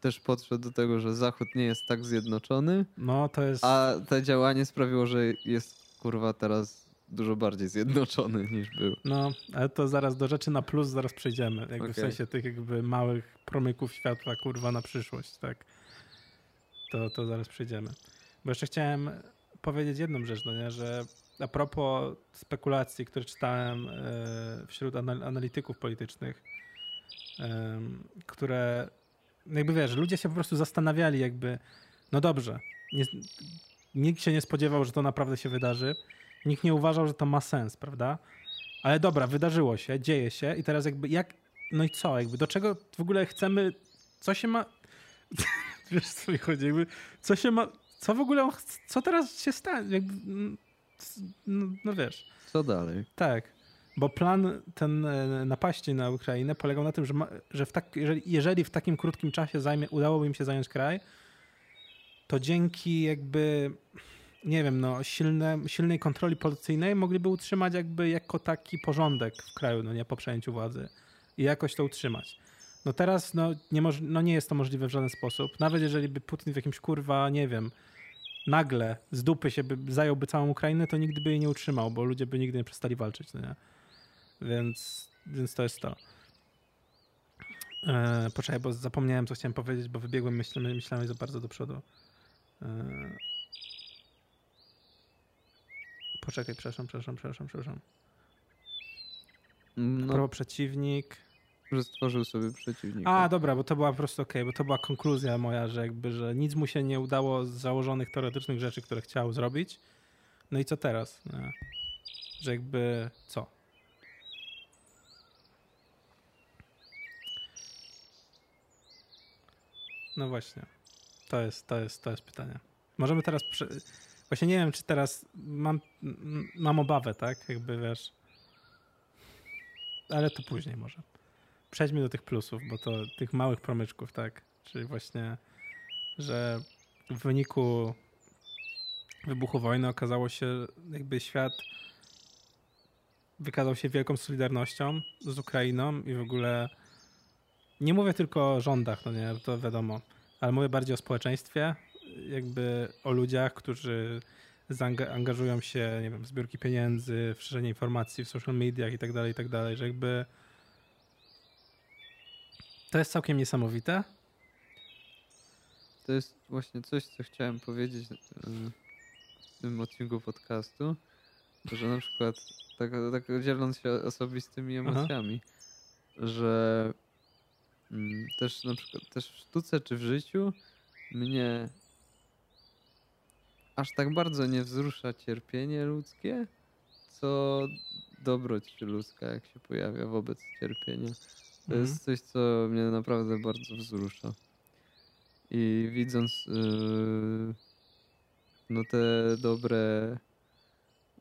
też podszedł do tego, że Zachód nie jest tak zjednoczony,
no, to jest...
a to działanie sprawiło, że jest kurwa teraz dużo bardziej zjednoczony niż był.
No, ale to zaraz do rzeczy na plus zaraz przejdziemy. Jakby okay. W sensie tych jakby małych promyków światła, kurwa, na przyszłość, tak to, to zaraz przejdziemy. Bo jeszcze chciałem powiedzieć jedną rzecz, no nie, że a propos spekulacji, które czytałem e, wśród analityków politycznych, które jakby wiesz, ludzie się po prostu zastanawiali jakby, no dobrze, nie, nikt się nie spodziewał, że to naprawdę się wydarzy, nikt nie uważał, że to ma sens, prawda? Ale dobra, wydarzyło się, dzieje się i teraz jakby jak, no i co, jakby do czego w ogóle chcemy, co się ma... Wiesz, co mi chodzi? Jakby, co się ma... Co w ogóle... Co teraz się stanie? Jakby, no, no wiesz.
Co dalej?
Tak. Bo plan ten e, napaści na Ukrainę polegał na tym, że, ma, że w tak, jeżeli, jeżeli w takim krótkim czasie zajmie, udałoby im się zająć kraj, to dzięki jakby, nie wiem, no, silne, silnej kontroli policyjnej mogliby utrzymać jakby jako taki porządek w kraju, no nie, po przejęciu władzy i jakoś to utrzymać. No teraz no nie, no nie jest to możliwe w żaden sposób. Nawet jeżeli by Putin w jakimś kurwa, nie wiem, nagle z dupy się by zająłby całą Ukrainę, to nigdy by jej nie utrzymał, bo ludzie by nigdy nie przestali walczyć, no nie? Więc, więc to jest to. E, poczekaj, bo zapomniałem, co chciałem powiedzieć, bo wybiegłem myślami, myślami za bardzo do przodu. E, poczekaj, przepraszam, przepraszam, przepraszam, przepraszam. No. Prawo przeciwnik.
Że stworzył sobie przeciwnika.
A, dobra, bo to była po prostu okej, okay, bo to była konkluzja moja, że jakby, że nic mu się nie udało z założonych teoretycznych rzeczy, które chciał zrobić. No i co teraz? No, że jakby co? No właśnie. To jest, to jest, to jest pytanie. Możemy teraz. Właśnie nie wiem, czy teraz mam, mam obawę, tak? Jakby wiesz. Ale to później może przejdźmy do tych plusów, bo to tych małych promyczków, tak? Czyli właśnie, że w wyniku wybuchu wojny okazało się, jakby świat wykazał się wielką solidarnością z Ukrainą i w ogóle nie mówię tylko o rządach, no nie, to wiadomo, ale mówię bardziej o społeczeństwie, jakby o ludziach, którzy zaangażują się, nie wiem, w zbiórki pieniędzy, w szerzenie informacji w social mediach i tak dalej, i tak dalej, że jakby to jest całkiem niesamowite.
To jest właśnie coś, co chciałem powiedzieć. tym odcinku podcastu, że na przykład, tak, tak dzieląc się osobistymi
Aha.
emocjami, że mm, też na przykład też w sztuce czy w życiu mnie aż tak bardzo nie wzrusza cierpienie ludzkie, co dobroć ludzka, jak się pojawia wobec cierpienia. To
Mhm.
jest coś, co mnie naprawdę bardzo wzrusza. I widząc yy, no te dobre,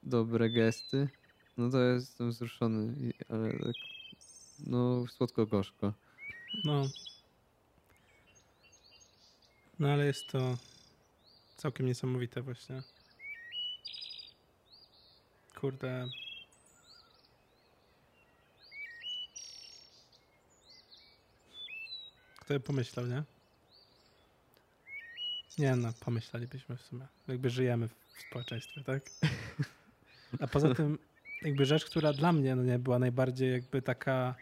dobre gesty, no to jestem wzruszony, ale tak, no słodko-gorzko.
No. No ale jest to całkiem niesamowite właśnie. Kurde. By pomyślał, nie? Nie no, pomyślelibyśmy w sumie. Jakby żyjemy w społeczeństwie, tak? A poza tym, jakby rzecz, która dla mnie no nie była najbardziej jakby taka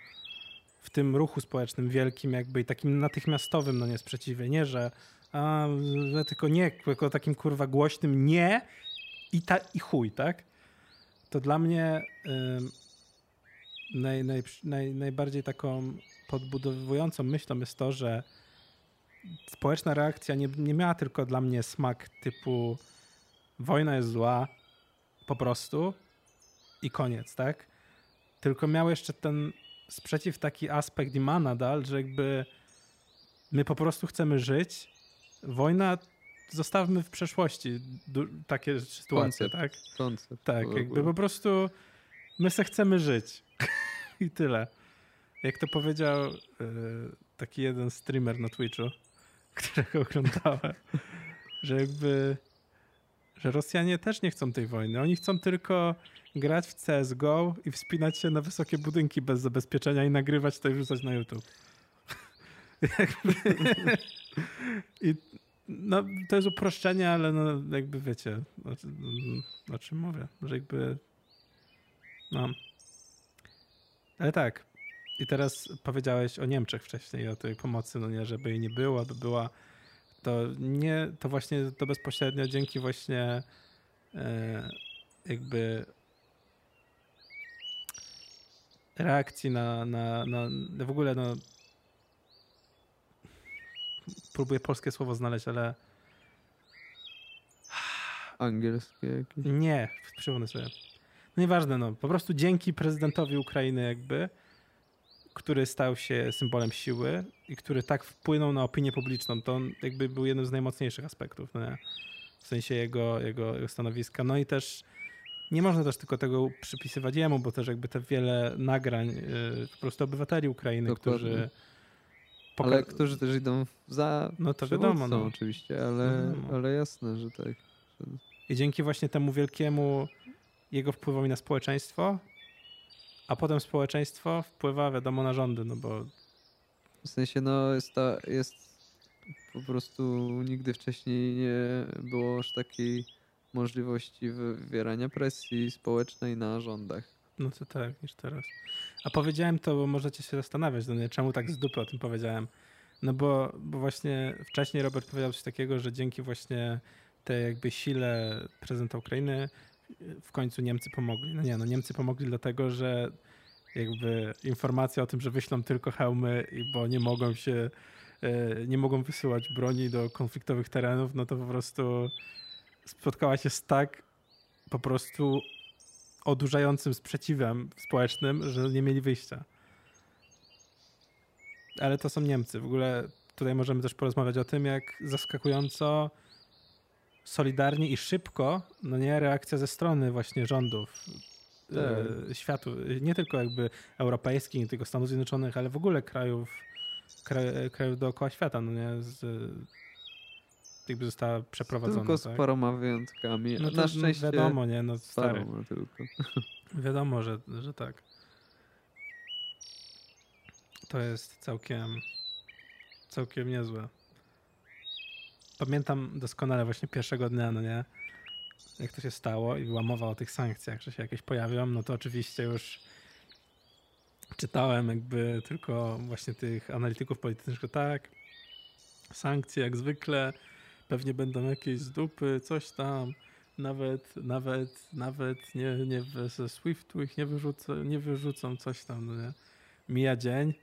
w tym ruchu społecznym wielkim jakby i takim natychmiastowym no nie sprzeciwie, nie, że a, tylko nie, tylko takim kurwa głośnym nie i, ta, i chuj, tak? To dla mnie ym, naj, naj, naj, najbardziej taką podbudowującą myślą jest to, że społeczna reakcja nie, nie miała tylko dla mnie smak typu wojna jest zła, po prostu i koniec, tak? Tylko miał jeszcze ten sprzeciw taki aspekt i ma nadal, że jakby my po prostu chcemy żyć. Wojna zostawmy w przeszłości. Takie sytuacje,
Koncept.
tak?
Koncept.
Tak, jakby po prostu my se chcemy żyć. I tyle. Jak to powiedział y, taki jeden streamer na Twitchu, którego oglądałem, że jakby że Rosjanie też nie chcą tej wojny. Oni chcą tylko grać w CSGO i wspinać się na wysokie budynki bez zabezpieczenia i nagrywać to i wrzucać na YouTube. I no, to jest uproszczenie, ale no, jakby wiecie, o, o czym mówię, że jakby no. Ale tak. I teraz powiedziałeś o Niemczech wcześniej, o tej pomocy, no nie, żeby jej nie było, by była. To nie, to właśnie to bezpośrednio dzięki właśnie e, jakby reakcji na, na, na, na w ogóle no próbuję polskie słowo znaleźć, ale
Angielskie jakieś.
nie, przypomnę sobie. No nieważne, no. Po prostu dzięki prezydentowi Ukrainy jakby, który stał się symbolem siły i który tak wpłynął na opinię publiczną, to on jakby był jednym z najmocniejszych aspektów, no? W sensie jego, jego, jego stanowiska. No i też nie można też tylko tego przypisywać jemu, bo też jakby te wiele nagrań y, po prostu obywateli Ukrainy,
Dokładnie.
którzy
Ale
poka-
którzy też idą za
No to wiadomo, no.
oczywiście, ale,
Wiadomo.
ale jasne, że tak.
I dzięki właśnie temu wielkiemu jego wpływowi na społeczeństwo, a potem społeczeństwo wpływa, wiadomo, na rządy, no bo
W sensie, no jest, ta, jest po prostu nigdy wcześniej nie było aż takiej możliwości wywierania presji społecznej na rządach.
no to tak, niż teraz. A powiedziałem to, bo możecie się zastanawiać, no nie, czemu tak z dupy o tym powiedziałem. No bo, bo właśnie wcześniej Robert powiedział coś takiego, że dzięki właśnie tej jakby sile prezydenta Ukrainy w końcu Niemcy pomogli. No nie, no Niemcy pomogli dlatego, że jakby informacja o tym, że wyślą tylko hełmy, bo nie mogą się, e, nie mogą wysyłać broni do konfliktowych terenów, no to po prostu spotkała się z tak po prostu odurzającym sprzeciwem społecznym, że nie mieli wyjścia. Ale to są Niemcy. W ogóle tutaj możemy też porozmawiać o tym, jak zaskakująco solidarnie i szybko, no nie, reakcja ze strony właśnie rządów e, światu, nie tylko jakby europejskich, nie tylko Stanów Zjednoczonych, ale w ogóle krajów, kraj, krajów dookoła świata, no nie, z, jakby została przeprowadzona.
Tylko z
tak?
paroma wyjątkami.
No
Na szczęście
wiadomo, nie, no stary.
tylko.
Wiadomo, że, że tak. To jest całkiem całkiem niezłe. Pamiętam doskonale właśnie pierwszego dnia, no nie? Jak to się stało i była mowa o tych sankcjach, że się jakieś pojawią, no to oczywiście już czytałem jakby tylko właśnie tych analityków politycznych, że tak, sankcje jak zwykle, pewnie będą jakieś z dupy, coś tam, nawet, nawet, nawet nie, nie ze Swiftu ich nie wyrzucą, nie wyrzucą coś tam, no nie? Mija dzień,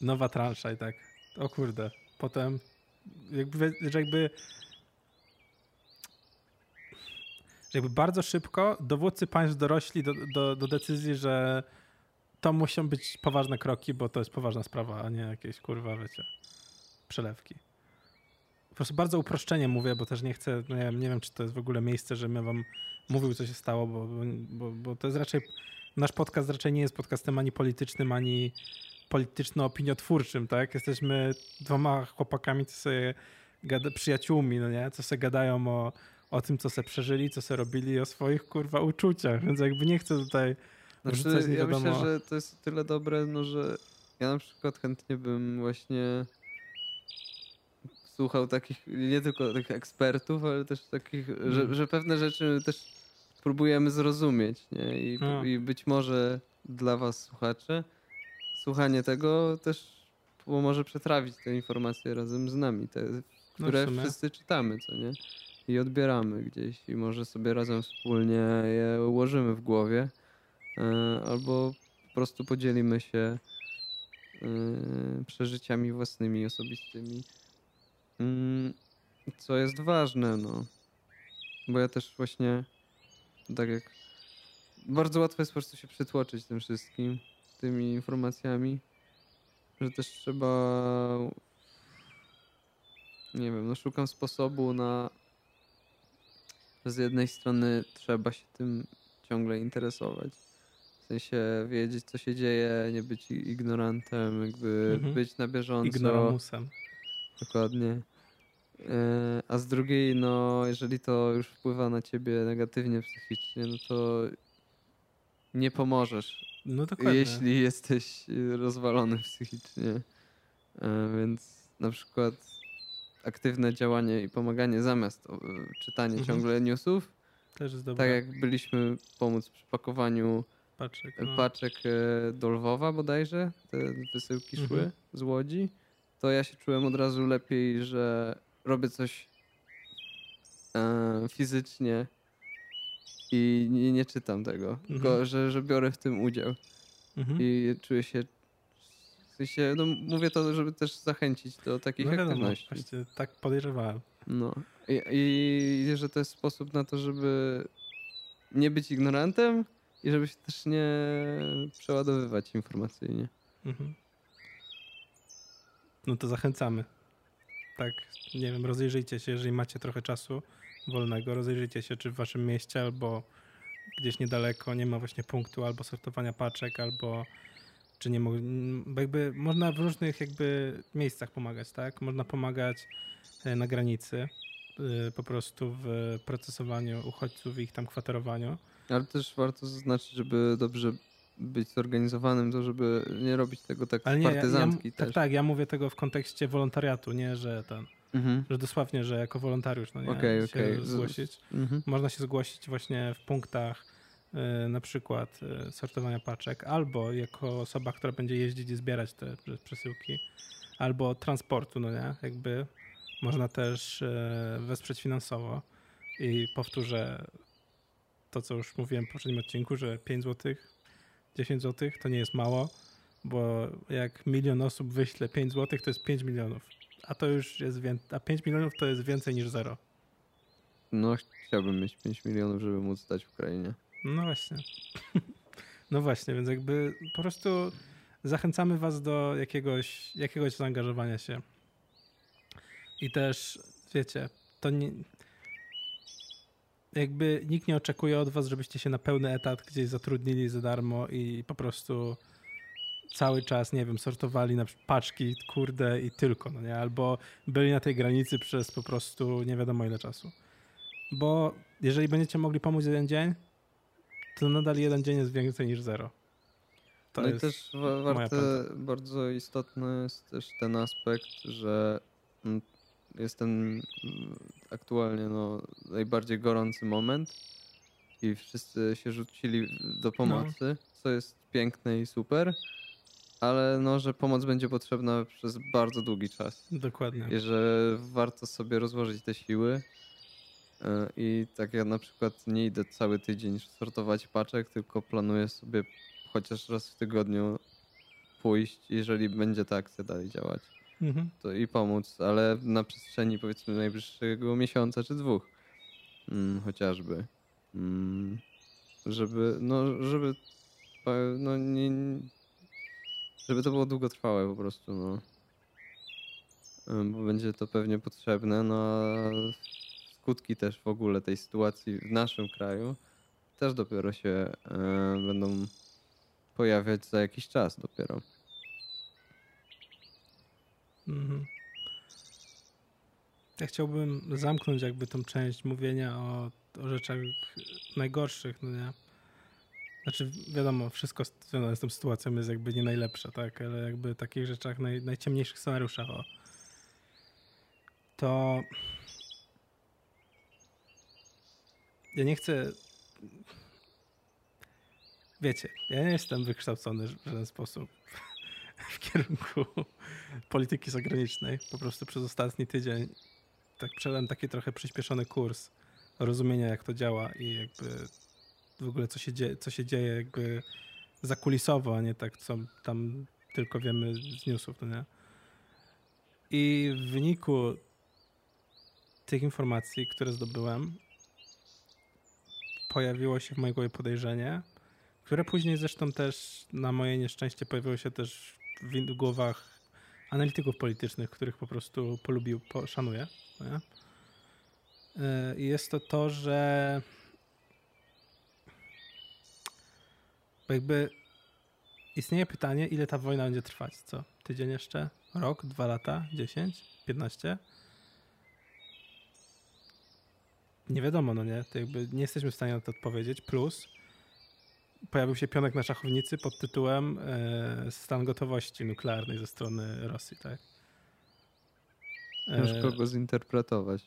nowa transza i tak, o kurde, potem jakby, że jakby jakby bardzo szybko dowódcy państw dorośli do, do, do decyzji, że to muszą być poważne kroki, bo to jest poważna sprawa, a nie jakieś kurwa, wiecie, przelewki. Po prostu bardzo uproszczenie mówię, bo też nie chcę, no nie, wiem, nie wiem, czy to jest w ogóle miejsce, żebym wam mówił, co się stało, bo, bo, bo to jest raczej, nasz podcast raczej nie jest podcastem ani politycznym, ani polityczno-opiniotwórczym, tak? Jesteśmy dwoma chłopakami, co sobie gada, przyjaciółmi, no nie? Co sobie gadają o, o tym, co sobie przeżyli, co sobie robili, o swoich, kurwa, uczuciach, więc jakby nie chcę tutaj
znaczy, ja myślę, że to jest tyle dobre, no że ja na przykład chętnie bym właśnie słuchał takich, nie tylko tych ekspertów, ale też takich, że, mhm. że pewne rzeczy też próbujemy zrozumieć, nie? I, no. I być może dla was słuchacze słuchanie tego też pomoże przetrawić te informacje razem z nami, te, no które no wszyscy czytamy, co nie? I odbieramy gdzieś i może sobie razem wspólnie je ułożymy w głowie e, albo po prostu podzielimy się e, przeżyciami własnymi, osobistymi Mm, co jest ważne, no. Bo ja też właśnie, tak jak bardzo łatwo jest po prostu się przytłoczyć tym wszystkim, tymi informacjami, że też trzeba, nie wiem, no szukam sposobu na, z jednej strony trzeba się tym ciągle interesować. W sensie wiedzieć, co się dzieje, nie być ignorantem, jakby mhm. być na bieżąco.
Ignoramusem.
Dokładnie. E, a z drugiej, no, jeżeli to już wpływa na ciebie negatywnie psychicznie, no to nie pomożesz.
No dokładnie.
Jeśli jesteś rozwalony psychicznie. E, więc na przykład aktywne działanie i pomaganie zamiast czytania mhm. ciągle newsów.
Też jest dobre.
Tak jak byliśmy pomóc przy pakowaniu
paczek, no.
paczek e, do Lwowa bodajże, te wysyłki szły mhm. z Łodzi to ja się czułem od razu lepiej, że robię coś e, fizycznie i nie, nie czytam tego, mhm. tylko że, że biorę w tym udział. Mhm. I czuję się. W sensie, no mówię to, żeby też zachęcić do takich no aktywności.
Właśnie tak podejrzewałem.
No. I, I że to jest sposób na to, żeby nie być ignorantem i żeby się też nie przeładowywać informacyjnie. Mhm
no to zachęcamy. Tak, nie wiem, rozejrzyjcie się, jeżeli macie trochę czasu wolnego, rozejrzyjcie się, czy w waszym mieście albo gdzieś niedaleko nie ma właśnie punktu albo sortowania paczek, albo czy nie mogą, jakby można w różnych jakby miejscach pomagać, tak? Można pomagać e, na granicy, e, po prostu w procesowaniu uchodźców i ich tam kwaterowaniu.
Ale też warto zaznaczyć, żeby dobrze być zorganizowanym, to żeby nie robić tego tak Ale nie, partyzancki
ja, ja, Tak, tak, ja mówię tego w kontekście wolontariatu, nie, że ten, mhm. że dosłownie, że jako wolontariusz, no nie, okay, się okay. zgłosić. Mhm. Można się zgłosić właśnie w punktach y, na przykład y, sortowania paczek, albo jako osoba, która będzie jeździć i zbierać te przesyłki, albo transportu, no nie, jakby można też y, wesprzeć finansowo i powtórzę to, co już mówiłem w poprzednim odcinku, że 5 złotych 10 zł to nie jest mało, bo jak milion osób wyśle 5 zł, to jest 5 milionów. A to już jest więcej, a 5 milionów to jest więcej niż zero.
No, chciałbym mieć 5 milionów, żeby móc stać w Ukrainie.
No właśnie. no właśnie, więc jakby po prostu zachęcamy was do jakiegoś, jakiegoś zaangażowania się. I też, wiecie, to nie, jakby nikt nie oczekuje od was, żebyście się na pełny etat gdzieś zatrudnili za darmo i po prostu cały czas, nie wiem, sortowali na paczki, kurde i tylko, no nie? Albo byli na tej granicy przez po prostu nie wiadomo ile czasu. Bo jeżeli będziecie mogli pomóc jeden dzień, to nadal jeden dzień jest więcej niż zero.
To no i też warte, bardzo istotny jest też ten aspekt, że mm, jest ten mm, aktualnie no, najbardziej gorący moment i wszyscy się rzucili do pomocy, no. co jest piękne i super, ale no, że pomoc będzie potrzebna przez bardzo długi czas.
Dokładnie.
I że warto sobie rozłożyć te siły. E, I tak ja na przykład nie idę cały tydzień sortować paczek, tylko planuję sobie chociaż raz w tygodniu pójść, jeżeli będzie ta akcja dalej działać.
Mhm.
To i pomóc, ale na przestrzeni powiedzmy najbliższego miesiąca czy dwóch. Mm, chociażby. Mm, żeby, no, żeby, no nie, żeby to było długotrwałe po prostu, no. Bo będzie to pewnie potrzebne, no a skutki też w ogóle tej sytuacji w naszym kraju też dopiero się e, będą pojawiać za jakiś czas dopiero.
Mhm. Ja chciałbym zamknąć jakby tą część mówienia o, o rzeczach najgorszych, no nie? Znaczy, wiadomo, wszystko związane z tą sytuacją jest jakby nie najlepsze, tak? Ale jakby takich rzeczach, naj, najciemniejszych scenariuszach, o. To... Ja nie chcę... Wiecie, ja nie jestem wykształcony w żaden sposób w kierunku polityki zagranicznej. Po prostu przez ostatni tydzień tak przeszedłem taki trochę przyspieszony kurs rozumienia, jak to działa i jakby w ogóle co się dzieje, co się dzieje jakby zakulisowo, a nie tak, co tam tylko wiemy z newsów, to nie? I w wyniku tych informacji, które zdobyłem, pojawiło się w mojej głowie podejrzenie, które później zresztą też na moje nieszczęście pojawiło się też w głowach analityków politycznych, których po prostu polubił, szanuję. Nie? I jest to to, że jakby istnieje pytanie, ile ta wojna będzie trwać. Co? Tydzień jeszcze? Rok? Dwa lata? Dziesięć? Piętnaście? Nie wiadomo, no nie? To jakby nie jesteśmy w stanie na to odpowiedzieć. Plus pojawił się pionek na szachownicy pod tytułem e, stan gotowości nuklearnej ze strony Rosji, tak?
Ciężko go zinterpretować.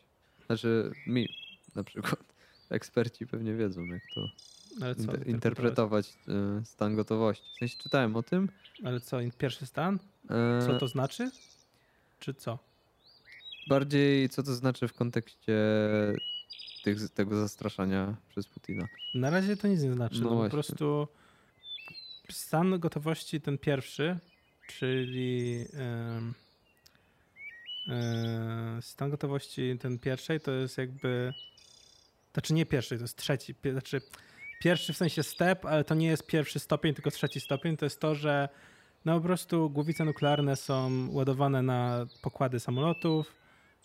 Znaczy mi na przykład. Eksperci pewnie wiedzą, jak to
Ale co,
inter- interpretować e, stan gotowości. W sensie czytałem o tym.
Ale co, pierwszy stan?
e,
Co to znaczy? Czy co?
Bardziej co to znaczy w kontekście tych, tego zastraszania przez Putina.
Na razie to nic nie znaczy.
No
No po prostu stan gotowości ten pierwszy, czyli em, e, stan gotowości ten pierwszej to jest jakby znaczy nie pierwszy, to jest trzeci. Znaczy pierwszy w sensie step, ale to nie jest pierwszy stopień, tylko trzeci stopień. To jest to, że no po prostu głowice nuklearne są ładowane na pokłady samolotów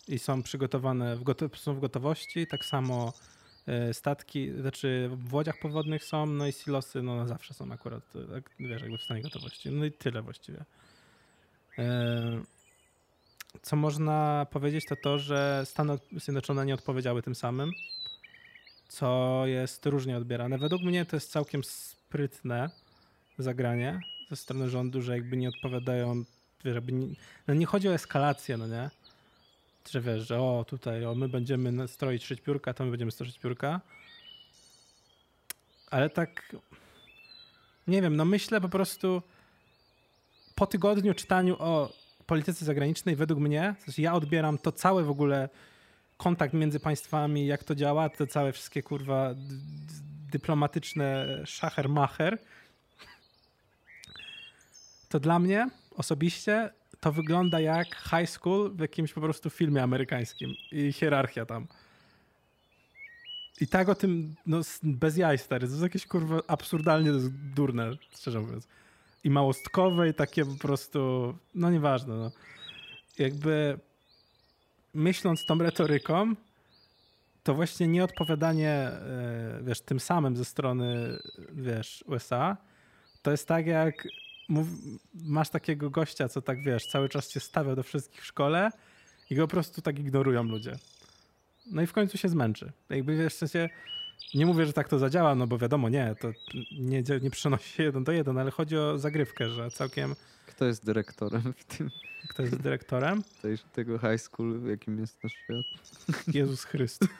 i są przygotowane, w goto- są w gotowości. Tak samo e, statki, znaczy w łodziach podwodnych są, no i silosy no na zawsze są akurat, tak, wiesz, jakby w stanie gotowości. No i tyle właściwie. E, Co można powiedzieć, to to, że Stany Zjednoczone nie odpowiedziały tym samym, co jest różnie odbierane. Według mnie to jest całkiem sprytne zagranie ze strony rządu, że jakby nie odpowiadają, wiesz, jakby nie, no nie chodzi o eskalację, no nie? Że wiesz, że o tutaj, o my będziemy stroić szyć piórka, to my będziemy stroić piórka. Ale tak, nie wiem, no myślę po prostu po tygodniu czytaniu o polityce zagranicznej, według mnie, sensie ja odbieram to całe w ogóle kontakt między państwami, jak to działa, te całe wszystkie kurwa dyplomatyczne szacher-macher, to dla mnie osobiście to wygląda jak high school w jakimś po prostu filmie amerykańskim i hierarchia tam. I tak o tym, no bez jaj stary, to jest jakieś kurwa absurdalnie durne, szczerze mówiąc. I małostkowe i takie po prostu, no nieważne, no. Jakby myśląc tą retoryką, to właśnie nieodpowiadanie, e, wiesz, tym samym ze strony, wiesz, USA, to jest tak jak masz takiego gościa, co tak, wiesz, cały czas cię stawia do wszystkich w szkole i go po prostu tak ignorują ludzie. No i w końcu się zmęczy. Jakby, wiesz, w sensie, nie mówię, że tak to zadziała, no bo wiadomo, nie, to nie, nie przenosi się jeden do jeden, ale chodzi o zagrywkę, że całkiem,
Kto jest dyrektorem w tym
kto jest dyrektorem?
tej, tego high school, w jakim jest nasz świat?
Jezus Chrystus.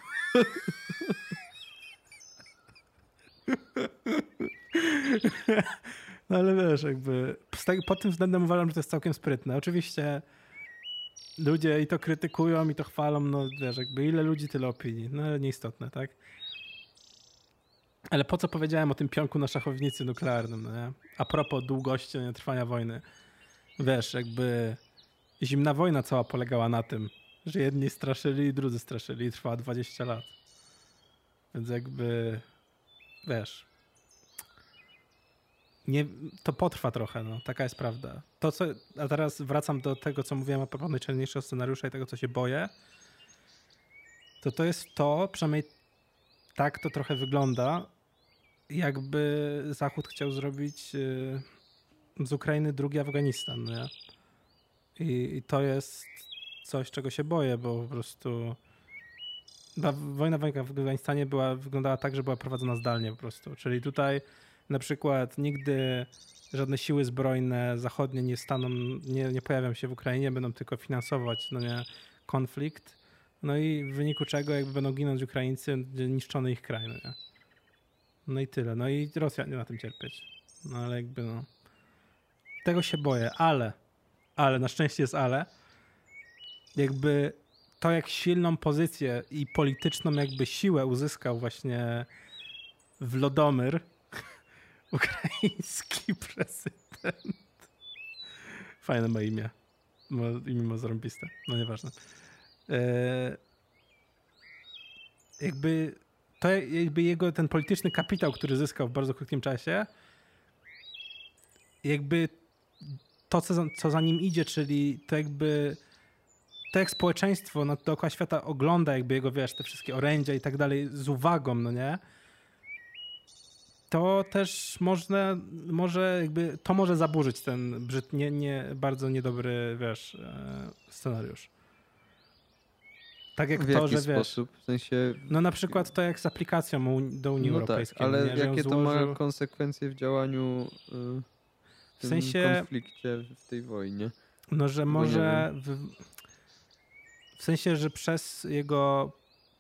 No ale wiesz, jakby tego- pod tym względem uważam, że to jest całkiem sprytne. Oczywiście ludzie i to krytykują, i to chwalą, no wiesz, jakby ile ludzi, tyle opinii. No nieistotne, tak? Ale po co powiedziałem o tym pionku na szachownicy nuklearnym, no nie? A propos długości nie, trwania wojny. Wiesz, jakby zimna wojna cała polegała na tym, że jedni straszyli, drudzy straszyli i trwała 20 lat. Więc jakby, wiesz, nie, to potrwa trochę, no, taka jest prawda. To, co, a teraz wracam do tego, co mówiłem a propos najczarniejszego scenariusza i tego, co się boję, to to jest to, przynajmniej tak to trochę wygląda, jakby Zachód chciał zrobić y, z Ukrainy drugi Afganistan, nie? I, I, to jest coś, czego się boję, bo po prostu ta wojna w Afganistanie była, wyglądała tak, że była prowadzona zdalnie po prostu. Czyli tutaj na przykład nigdy żadne siły zbrojne zachodnie nie staną, nie, nie pojawią się w Ukrainie, będą tylko finansować no nie, konflikt. No i w wyniku czego jakby będą ginąć Ukraińcy, niszczony ich kraj. No, nie? No i tyle. No i Rosja nie na tym cierpieć. No ale jakby no. Tego się boję, ale, ale, na szczęście jest ale, jakby to jak silną pozycję i polityczną jakby siłę uzyskał właśnie w Lodomyr ukraiński prezydent. Fajne ma imię. Ma, imię ma. No nieważne. E, jakby to jakby jego ten polityczny kapitał, który zyskał w bardzo krótkim czasie, jakby to, co za, co za nim idzie, czyli to jakby to jak społeczeństwo no, dookoła świata ogląda jakby jego, wiesz, te wszystkie orędzia i tak dalej z uwagą, no nie? To też można, może jakby, to może zaburzyć ten brzyd, nie, nie, bardzo niedobry, wiesz, e, scenariusz. Tak jak
w
to, że wiesz.
sposób? W sensie.
No na przykład to jak z aplikacją do Unii
No
Europejskiej.
tak, ale
nie?
Jakie to ma
złożył-
konsekwencje w działaniu y, w
W sensie-
konflikcie, w tej wojnie?
No, że może. W, w sensie, że przez jego,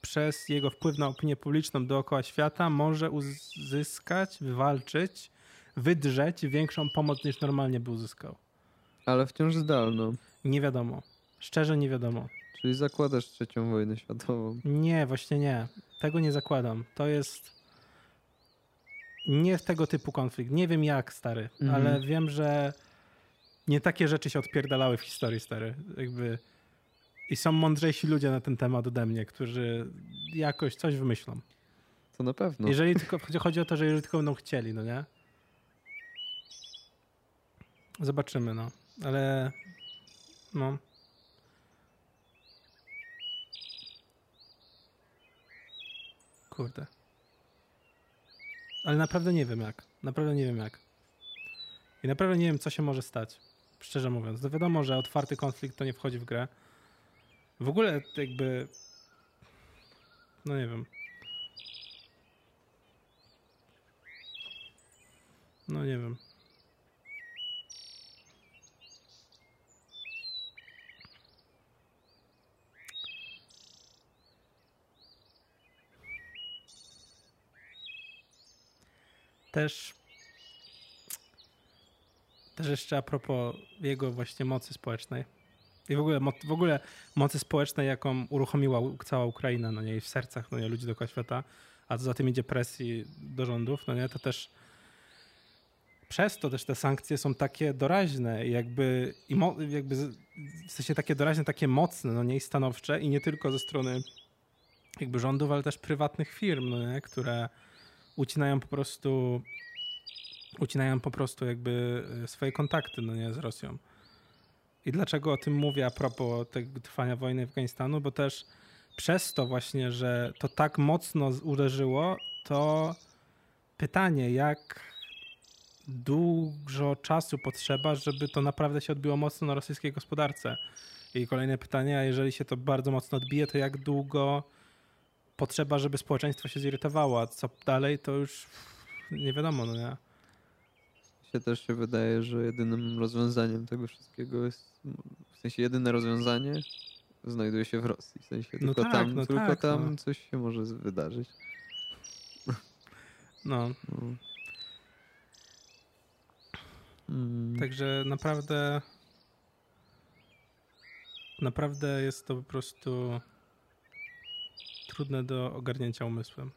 przez jego wpływ na opinię publiczną dookoła świata może uzyskać, wywalczyć, wydrzeć większą pomoc niż normalnie by uzyskał.
Ale wciąż zdalną.
Nie wiadomo. Szczerze nie wiadomo.
Czyli zakładasz trzecią wojnę światową.
Nie, właśnie nie. Tego nie zakładam. To jest nie tego typu konflikt. Nie wiem jak, stary,
Mhm.
ale wiem, że nie takie rzeczy się odpierdalały w historii, stary. Jakby i są mądrzejsi ludzie na ten temat ode mnie, którzy jakoś coś wymyślą.
To na pewno.
Jeżeli tylko, chodzi- chodzi o to, że jeżeli tylko będą chcieli, no nie? Zobaczymy, no. Ale no. Kurde. Ale naprawdę nie wiem jak. Naprawdę nie wiem jak. I naprawdę nie wiem, co się może stać. Szczerze mówiąc. No wiadomo, że otwarty konflikt to nie wchodzi w grę. W ogóle jakby... No nie wiem. No nie wiem. Też też jeszcze a propos jego właśnie mocy społecznej. I w ogóle, w ogóle mocy społecznej, jaką uruchomiła cała Ukraina, no nie, i w sercach no nie, ludzi dookoła świata, a co za tym idzie presji do rządów, no nie, to też przez to też te sankcje są takie doraźne jakby, i jakby w sensie takie doraźne, takie mocne, no nie, i stanowcze i nie tylko ze strony jakby rządów, ale też prywatnych firm, no nie, które ucinają po prostu ucinają po prostu jakby y, swoje kontakty, no nie, z Rosją. I dlaczego o tym mówię a propos tego trwania wojny Afganistanu? Bo też przez to właśnie, że to tak mocno uderzyło, to pytanie, jak dużo czasu potrzeba, żeby to naprawdę się odbiło mocno na rosyjskiej gospodarce. I kolejne pytanie, a jeżeli się to bardzo mocno odbije, to jak długo potrzeba, żeby społeczeństwo się zirytowało, a co dalej, to już nie wiadomo, no nie?
się też się wydaje, że jedynym rozwiązaniem tego wszystkiego jest, w sensie jedyne rozwiązanie znajduje się w Rosji. W sensie
No
tylko
tak,
tam,
no
tylko
tak,
tam
no.
coś się może wydarzyć.
No,
No. Mm,
Także naprawdę naprawdę jest to po prostu trudne do ogarnięcia umysłem.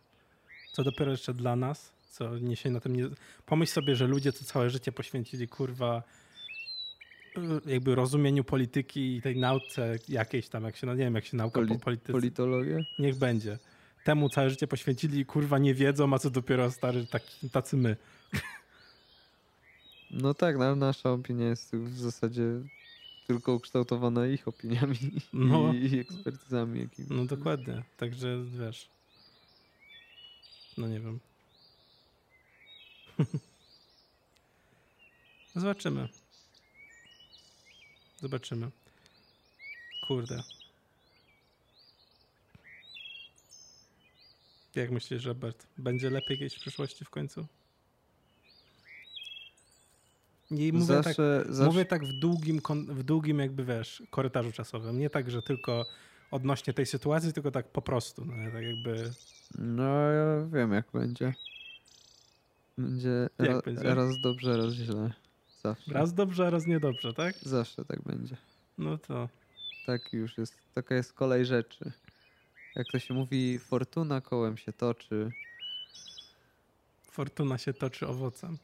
Co dopiero jeszcze dla nas, co nie się na tym nie... Pomyśl sobie, że ludzie, co całe życie poświęcili, kurwa, y, jakby rozumieniu polityki i tej nauce jakiejś tam, jak się, no nie wiem, jak się nauka
Poli-
po polityce...
Politologię?
Niech będzie. Temu całe życie poświęcili i kurwa nie wiedzą, a co dopiero stary, taki, tacy my.
No tak, no, nasza opinia jest w zasadzie tylko ukształtowana ich opiniami
No.
i, ekspertyzami jakimiś.
No dokładnie. Także wiesz. No nie wiem. Zobaczymy. Zobaczymy. Kurde. Jak myślisz, Robert? Będzie lepiej kiedyś w przyszłości w końcu? I mówię tak,
zawsze, zawsze,
Mówię tak w długim, w długim jakby wiesz, korytarzu czasowym. Nie tak, że tylko odnośnie tej sytuacji, tylko tak po prostu. No, tak jakby.
No ja wiem jak będzie. Będzie,
Jak
ra,
będzie?
raz dobrze, raz źle. Zawsze.
Raz dobrze, a raz niedobrze, tak?
Zawsze tak będzie.
No to.
Tak już jest. Taka jest kolej rzeczy. Jak to się mówi, fortuna kołem się toczy.
Fortuna się toczy owocem.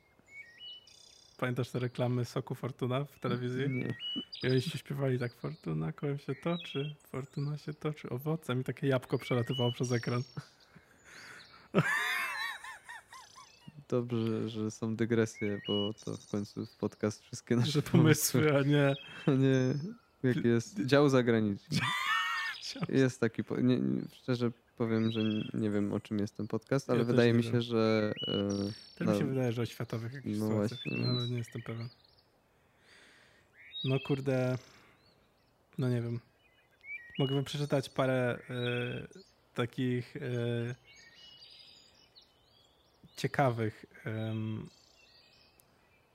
Pamiętasz te reklamy soku Fortuna w telewizji?
Nie.
I oni się śpiewali tak, Fortuna kołem się toczy, Fortuna się toczy owocem i takie jabłko przelatywało przez ekran.
Dobrze, że są dygresje, bo to w końcu podcast wszystkie nasze
pomysły, a nie...
A nie, jak jest dział zagraniczny. Jest taki, nie, nie, szczerze powiem, że nie, wiem o czym jest ten podcast, ale
Ja też
wydaje
nie
mi
wiem.
się, że e,
To mi się wydaje, że o światowych jakichś
No
sytuacjach,
właśnie,
ale nie jestem pewien. No kurde, no nie wiem. Mogę wam przeczytać parę e, takich e, ciekawych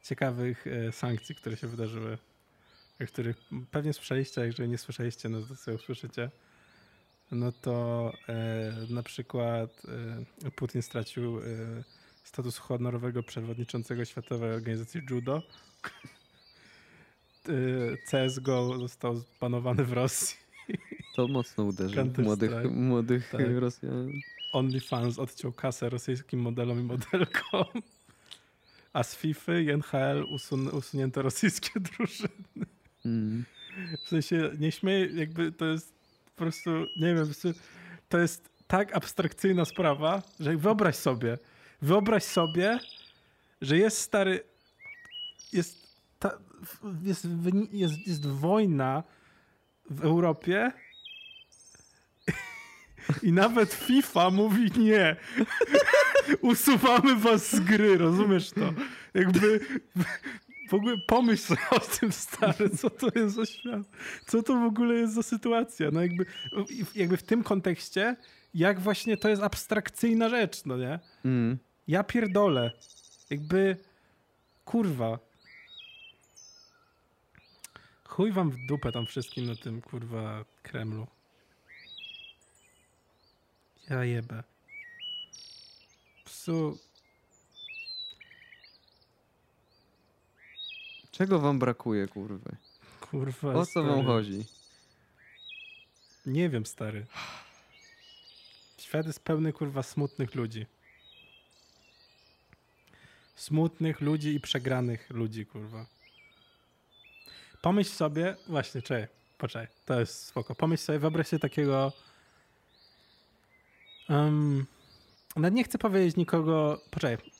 ciekawych e, sankcji, które się wydarzyły, o których pewnie słyszeliście, a jeżeli nie słyszeliście, no to sobie usłyszycie. No to e, na przykład e, Putin stracił e, status honorowego przewodniczącego Światowej Organizacji Judo. E, CSGO został zbanowany w Rosji.
to mocno uderzy
Counter
młodych,
Strike.
młodych
Tak.
Rosjan.
OnlyFans odciął kasę rosyjskim modelom i modelkom. A z FIFA i NHL usun usunięto rosyjskie drużyny.
Mm.
W sensie nie śmieję, jakby to jest po prostu, nie wiem, to jest tak abstrakcyjna sprawa, że wyobraź sobie, wyobraź sobie, że jest stary, jest, ta, jest, jest, jest wojna w Europie i nawet FIFA mówi nie. Usuwamy was z gry, rozumiesz to? Jakby w ogóle pomyśl sobie o tym, stary, co to jest za świat? Co to w ogóle jest za sytuacja? No jakby, jakby w tym kontekście, jak właśnie to jest abstrakcyjna rzecz, no nie?
Mm.
Ja pierdolę. Jakby, kurwa. Chuj wam w dupę tam wszystkim na tym, kurwa, Kremlu. Ja jebę. Psu,
Czego wam brakuje, kurwy?
kurwa.
O co wam
stary.
chodzi?
Nie wiem, stary. Świat jest pełny, kurwa, smutnych ludzi. Smutnych ludzi i przegranych ludzi, kurwa. Pomyśl sobie, właśnie, czekaj, poczekaj, to jest spoko. Pomyśl sobie, wyobraź sobie takiego... Um, no nie chcę powiedzieć nikogo... Poczekaj.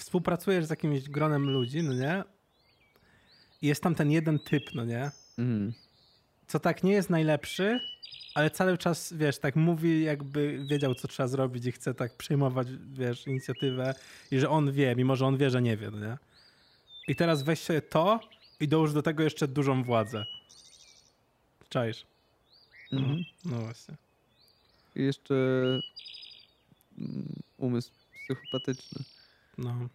Współpracujesz z jakimś gronem ludzi, no nie? I jest tam ten jeden typ, no nie?
Mm.
co tak nie jest najlepszy, ale cały czas, wiesz, tak mówi, jakby wiedział, co trzeba zrobić i chce tak przejmować, wiesz, inicjatywę i że on wie, mimo że on wie, że nie wie, no nie? I teraz weź sobie to i dołóż do tego jeszcze dużą władzę. Czaisz?
Mhm.
No właśnie.
I jeszcze mm, umysł psychopatyczny.
No.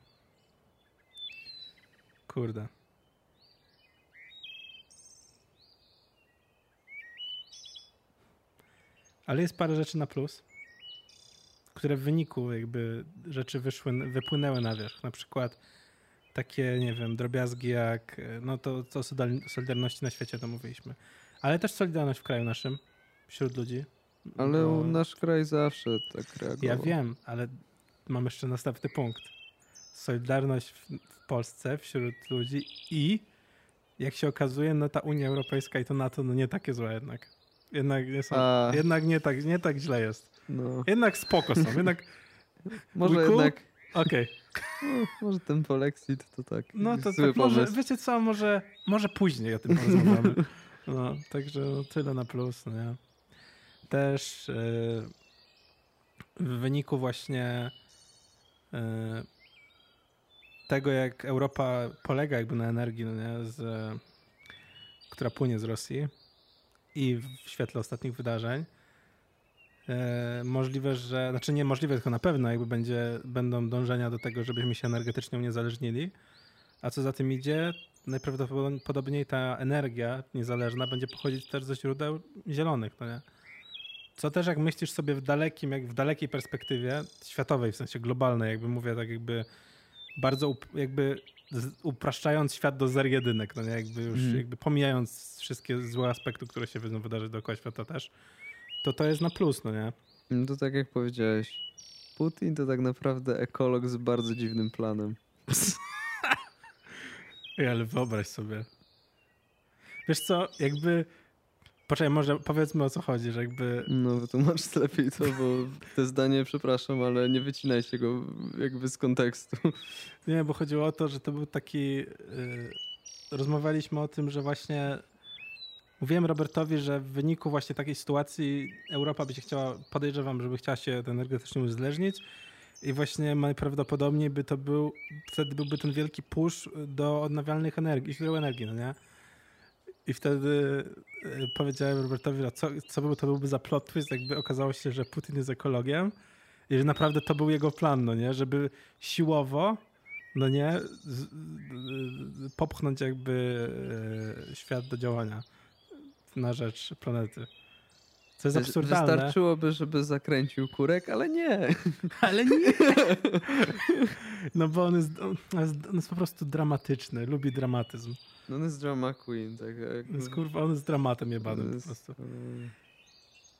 Kurde. Ale jest parę rzeczy na plus, które w wyniku jakby rzeczy wyszły, wypłynęły na wierzch. Na przykład takie, nie wiem, drobiazgi jak, e, no to, to Solidarności na świecie to mówiliśmy. Ale też Solidarność w kraju naszym, wśród ludzi.
Ale
bo-
nasz kraj zawsze tak reagował.
Ja wiem, ale mam jeszcze następny punkt. Solidarność w, w Polsce wśród ludzi i jak się okazuje, no ta Unia Europejska i to NATO no nie takie złe jednak. Jednak nie, są,
A,
jednak nie, tak, nie tak źle jest.
no.
Jednak spoko są, jednak
Może
cool?
jednak,
okej.
no, może ten polexit to tak
No to tak może, wiecie co, może, może później o tym porozmawiamy. No, także no, tyle na plus, no nie? Też yy, w wyniku właśnie yy, tego, jak Europa polega jakby na energii, no? Z, która płynie z Rosji i w świetle ostatnich wydarzeń, e, możliwe, że, znaczy nie możliwe, tylko na pewno jakby będzie, będą dążenia do tego, żebyśmy się energetycznie uniezależnili. A co za tym idzie, najprawdopodobniej ta energia niezależna będzie pochodzić też ze źródeł zielonych, no nie? Co też jak myślisz sobie w dalekim, jak w dalekiej perspektywie, światowej, w sensie globalnej, jakby mówię tak jakby bardzo jakby upraszczając świat do zer jedynek, no nie? Jakby już
Mhm.
jakby pomijając wszystkie złe aspekty, które się będą wydarzyć dookoła świata też, to to jest na plus, no nie?
No to tak jak powiedziałeś, Putin to tak naprawdę ekolog z bardzo dziwnym planem.
Ale wyobraź sobie. Wiesz co, jakby... Poczekaj, może powiedzmy o co chodzi, że jakby...
No wytłumacz lepiej to, bo te zdanie, przepraszam, ale nie wycinajcie go jakby z kontekstu.
Nie, bo chodziło o to, że to był taki... Yy, rozmawialiśmy o tym, że właśnie... Mówiłem Robertowi, że w wyniku właśnie takiej sytuacji Europa by się chciała, podejrzewam, żeby chciała się energetycznie uzależnić i właśnie najprawdopodobniej by to był, wtedy byłby ten wielki push do odnawialnych energii, źródeł energii, no nie? I wtedy y, powiedziałem Robertowi, że co, co by to byłby za plot twist, jakby okazało się, że Putin jest ekologiem i że naprawdę to był jego plan, no nie? Żeby siłowo, no nie, popchnąć jakby y, świat do działania na rzecz planety. Co jest absurdalne.
Wystarczyłoby, żeby zakręcił kurek, ale nie.
Ale nie! No bo on jest, on jest, on jest po prostu dramatyczny, lubi dramatyzm.
No on jest drama queen, tak jak...
Jest, kurwa, on jest dramatem jebanym po
jest,
prostu.
e,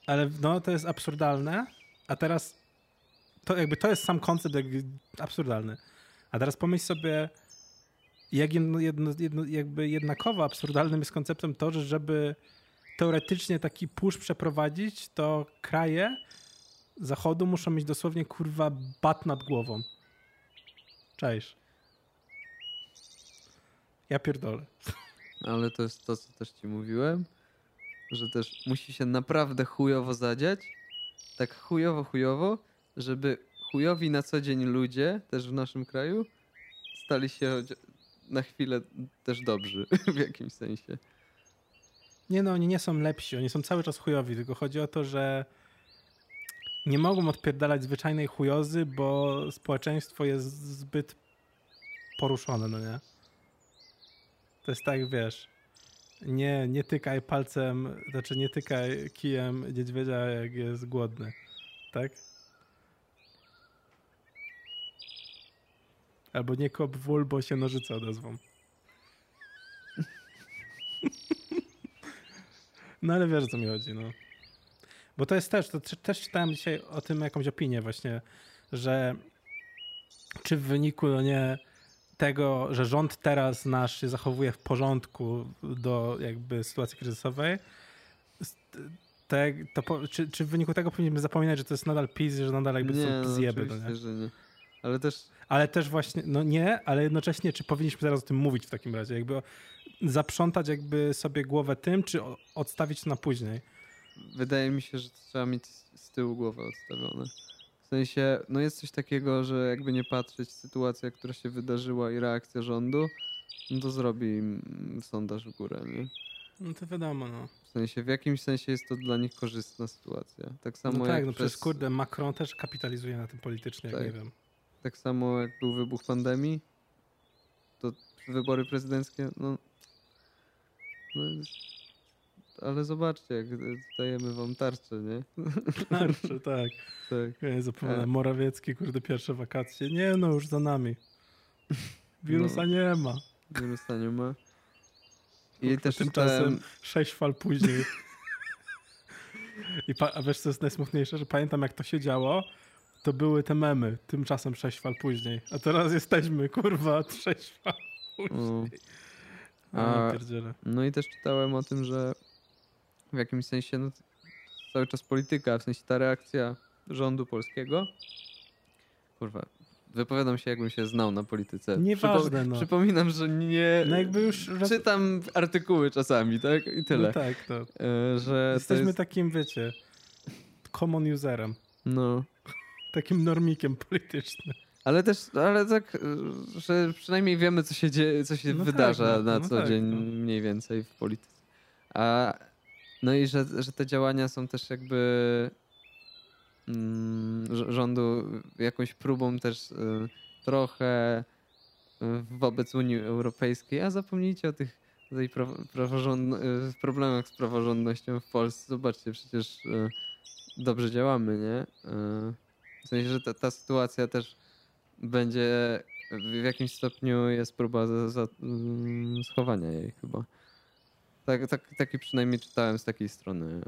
Ale no, to jest absurdalne, a teraz to jakby to jest sam koncept jakby absurdalny. A teraz pomyśl sobie, jak jedno, jedno, jedno, jakby jednakowo absurdalnym jest konceptem to, że żeby teoretycznie taki push przeprowadzić, to kraje zachodu muszą mieć dosłownie kurwa bat nad głową. Cześć. Ja pierdolę.
Ale to jest to, co też ci mówiłem, że też musi się naprawdę chujowo zadziać, tak chujowo, chujowo, żeby chujowi na co dzień ludzie, też w naszym kraju, stali się na chwilę też dobrzy w jakimś sensie.
Nie no, oni nie są lepsi, oni są cały czas chujowi, tylko chodzi o to, że nie mogą odpierdalać zwyczajnej chujozy, bo społeczeństwo jest zbyt poruszone, no nie? To jest tak, wiesz, nie, nie tykaj palcem, znaczy nie tykaj kijem niedźwiedzia, jak jest głodny, tak? Albo nie kop wól, bo się nożyce odezwą. No ale wiesz o co mi chodzi, no. Bo to jest też, to też- czytałem dzisiaj o tym jakąś opinię właśnie, że czy w wyniku, no nie, tego, że rząd teraz nasz się zachowuje w porządku do jakby sytuacji kryzysowej, te, to czy, czy w wyniku tego powinniśmy zapominać, że to jest nadal PiS, że nadal jakby
nie,
są
no,
zjeby, no nie?
że nie. Ale też
Ale też właśnie, no nie, ale jednocześnie, czy powinniśmy teraz o tym mówić w takim razie? Jakby zaprzątać jakby sobie głowę tym, czy odstawić na później?
wydaje mi się, że to trzeba mieć z tyłu głowy odstawione. W sensie, no jest coś takiego, że jakby nie patrzeć, sytuacja, która się wydarzyła i reakcja rządu, no to zrobi sondaż w górę, nie?
No to wiadomo, no.
W sensie, w jakimś sensie jest to dla nich korzystna sytuacja. Tak samo
No tak,
jak
no
przez,
przecież kurde, Macron też kapitalizuje na tym politycznie, jak
Tak.
nie wiem.
tak samo jak był wybuch pandemii, to wybory prezydenckie, no, no ale zobaczcie, jak dajemy wam tarczę, nie?
Tarczy, tak.
Tak.
Ja nie zapomnę.
Tak.
Morawiecki, kurde, pierwsze wakacje. Nie no, już za nami. Wirusa
No.
nie ma.
Wirusa nie ma. I
Kurwa,
też
tymczasem
czytałem...
sześć fal później. I pa, a wiesz, co jest najsmutniejsze? Że pamiętam, jak to się działo, to były te memy. Tymczasem sześć fal później. A teraz jesteśmy, kurwa, sześć fal później. A,
A-
pierdziele.
No i też czytałem o tym, że w jakimś sensie no, cały czas polityka, w sensie ta reakcja rządu polskiego. Kurwa, wypowiadam się jakbym się znał na polityce.
Nieważne, no.
Przypominam, że nie...
No jakby już
Czytam artykuły czasami, tak? I tyle.
No tak, to.
E, że
Jesteśmy
to jest,
takim, wiecie, common userem.
No,
Takim normikiem politycznym.
Ale też, ale tak, e, że przynajmniej wiemy, co się dzieje, co się
No tak,
wydarza
no,
na
no
co
tak,
dzień
no.
mniej więcej w polityce. A, no i że, że te działania są też jakby mm, rz- rządu jakąś próbą też y, trochę y, wobec Unii Europejskiej, a zapomnijcie o tych tej y, problemach z praworządnością w Polsce. Zobaczcie, przecież y, dobrze działamy, nie? Y, W sensie, że ta, ta sytuacja też będzie w jakimś stopniu jest próba za, za, mm, schowania jej chyba. Tak, tak, taki przynajmniej czytałem z takiej strony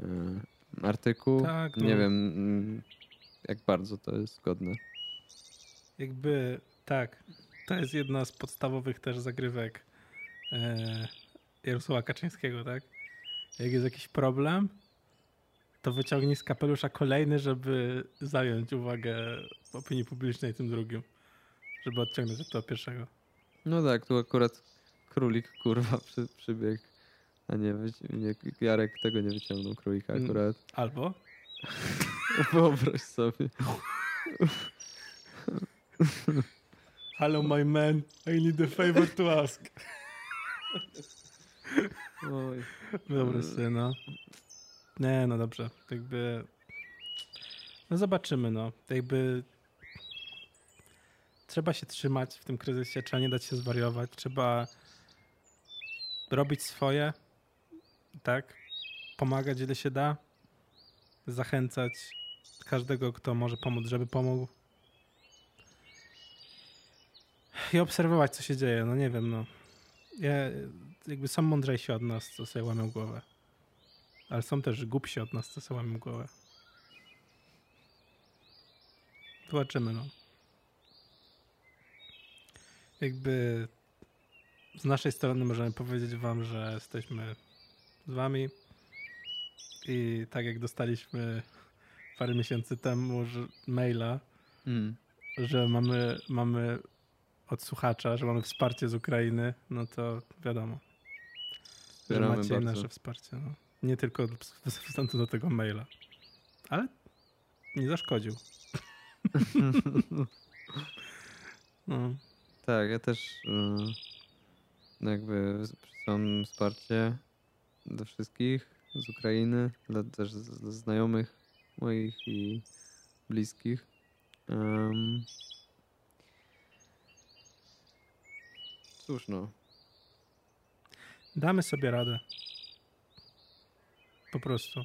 y, artykuł.
Tak,
Nie
no.
wiem mm, jak bardzo to jest zgodne.
Jakby, tak, to jest jedna z podstawowych też zagrywek e, Jarosława Kaczyńskiego, tak? Jak jest jakiś problem, to wyciągnij z kapelusza kolejny, żeby zająć uwagę opinii publicznej tym drugim. Żeby odciągnąć od tego pierwszego.
No tak, tu akurat królik kurwa przy, przybiegł. A nie, nie, Jarek tego nie wyciągnął królika
Mm.
akurat.
Albo
Wyobraź sobie.
Hello my man, I need a favor to ask.
Oj.
Wyobraź sobie, no. Nie, no dobrze. Jakby. No zobaczymy, no. Jakby. Trzeba się trzymać w tym kryzysie, trzeba nie dać się zwariować, trzeba robić swoje, tak? Pomagać, ile się da, zachęcać każdego, kto może pomóc, żeby pomógł. I obserwować, co się dzieje. No nie wiem, no. Ja, jakby są mądrzejsi od nas, co sobie łamią głowę. Ale są też głupsi od nas, co sobie łamią głowę. Zobaczymy, no. Jakby z naszej strony możemy powiedzieć wam, że jesteśmy z wami i tak jak dostaliśmy parę miesięcy temu że maila,
Mm.
że mamy, mamy od słuchacza, że mamy wsparcie z Ukrainy, no to wiadomo, że
Wspieramy
macie
bardzo.
nasze wsparcie. No. Nie tylko ze względu na tego maila. Ale nie zaszkodził. no.
Tak, ja też y, no jakby przesyłam wsparcie do wszystkich z Ukrainy, dla też z znajomych moich i bliskich. Em. Cóż no,
Damy sobie radę. Po prostu.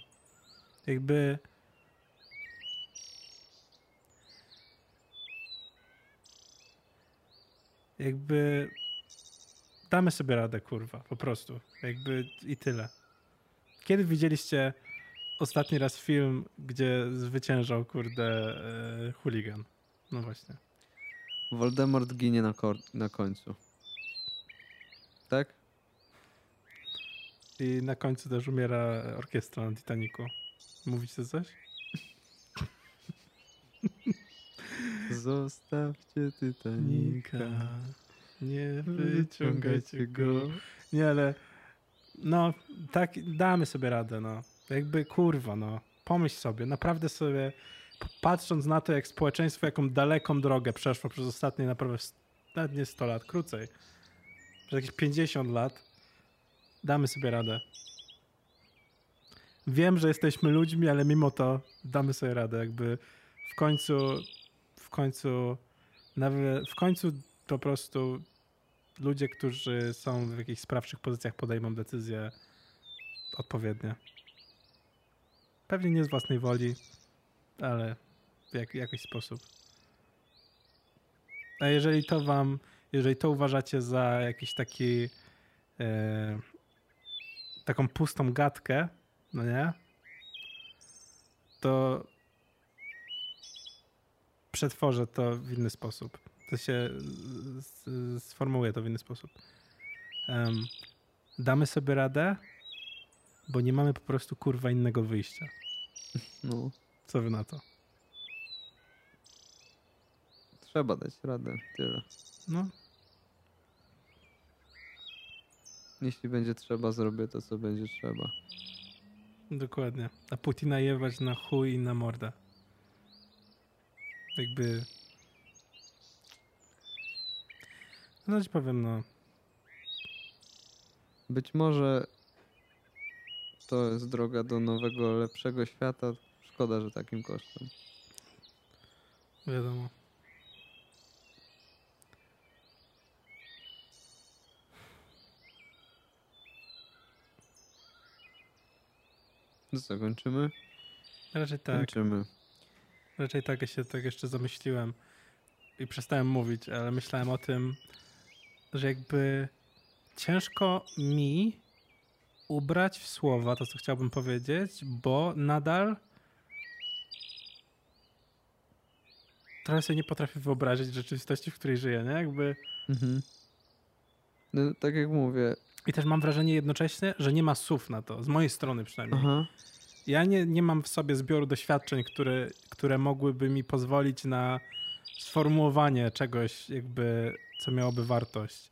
Jakby. Jakby. Damy sobie radę, kurwa. Po prostu. Jakby i tyle. Kiedy widzieliście ostatni raz film, gdzie zwyciężał, kurde, e, chuligan? No właśnie.
Voldemort ginie na, na końcu. Tak?
I na końcu też umiera orkiestra na Titanicu. Mówicie coś?
Zostawcie Titanica.
Nie wyciągajcie go. Nie, ale no, tak, damy sobie radę, no. Jakby kurwa, no. Pomyśl sobie, naprawdę sobie, patrząc na to, jak społeczeństwo, jaką daleką drogę przeszło przez ostatnie naprawdę, s- nawet nie 100 lat, krócej, przez jakieś 50 lat, damy sobie radę. Wiem, że jesteśmy ludźmi, ale mimo to damy sobie radę, jakby w końcu, końcu, nawet, w końcu po prostu ludzie, którzy są w jakichś sprawczych pozycjach, podejmą decyzje odpowiednie. Pewnie nie z własnej woli, ale w jak, jakiś sposób. A jeżeli to wam, jeżeli to uważacie za jakiś taki e, taką pustą gadkę, no nie? To przetworzę to w inny sposób. To się sformułuję to w inny sposób. Em, damy sobie radę, bo nie mamy po prostu kurwa innego wyjścia.
No,
Co wy na to?
trzeba dać radę, tyle.
No,
Jeśli będzie trzeba, zrobię to, co będzie trzeba.
dokładnie. A Putina jebać na chuj i na mordę. Jakby... No ci powiem, no.
Być może to jest droga do nowego, lepszego świata. Szkoda, że takim kosztem.
Wiadomo.
No co, kończymy?
Raczej tak.
Kończymy.
Raczej tak się tak jeszcze zamyśliłem i przestałem mówić, ale myślałem o tym, że jakby ciężko mi ubrać w słowa to, co chciałbym powiedzieć, bo nadal trochę sobie nie potrafię wyobrazić rzeczywistości, w której żyję, nie? Jakby...
Mhm. No, tak jak mówię.
I też mam wrażenie jednocześnie, że nie ma słów na to, z mojej strony przynajmniej.
Aha.
Ja nie, nie mam w sobie zbioru doświadczeń, które, które mogłyby mi pozwolić na sformułowanie czegoś, jakby, co miałoby wartość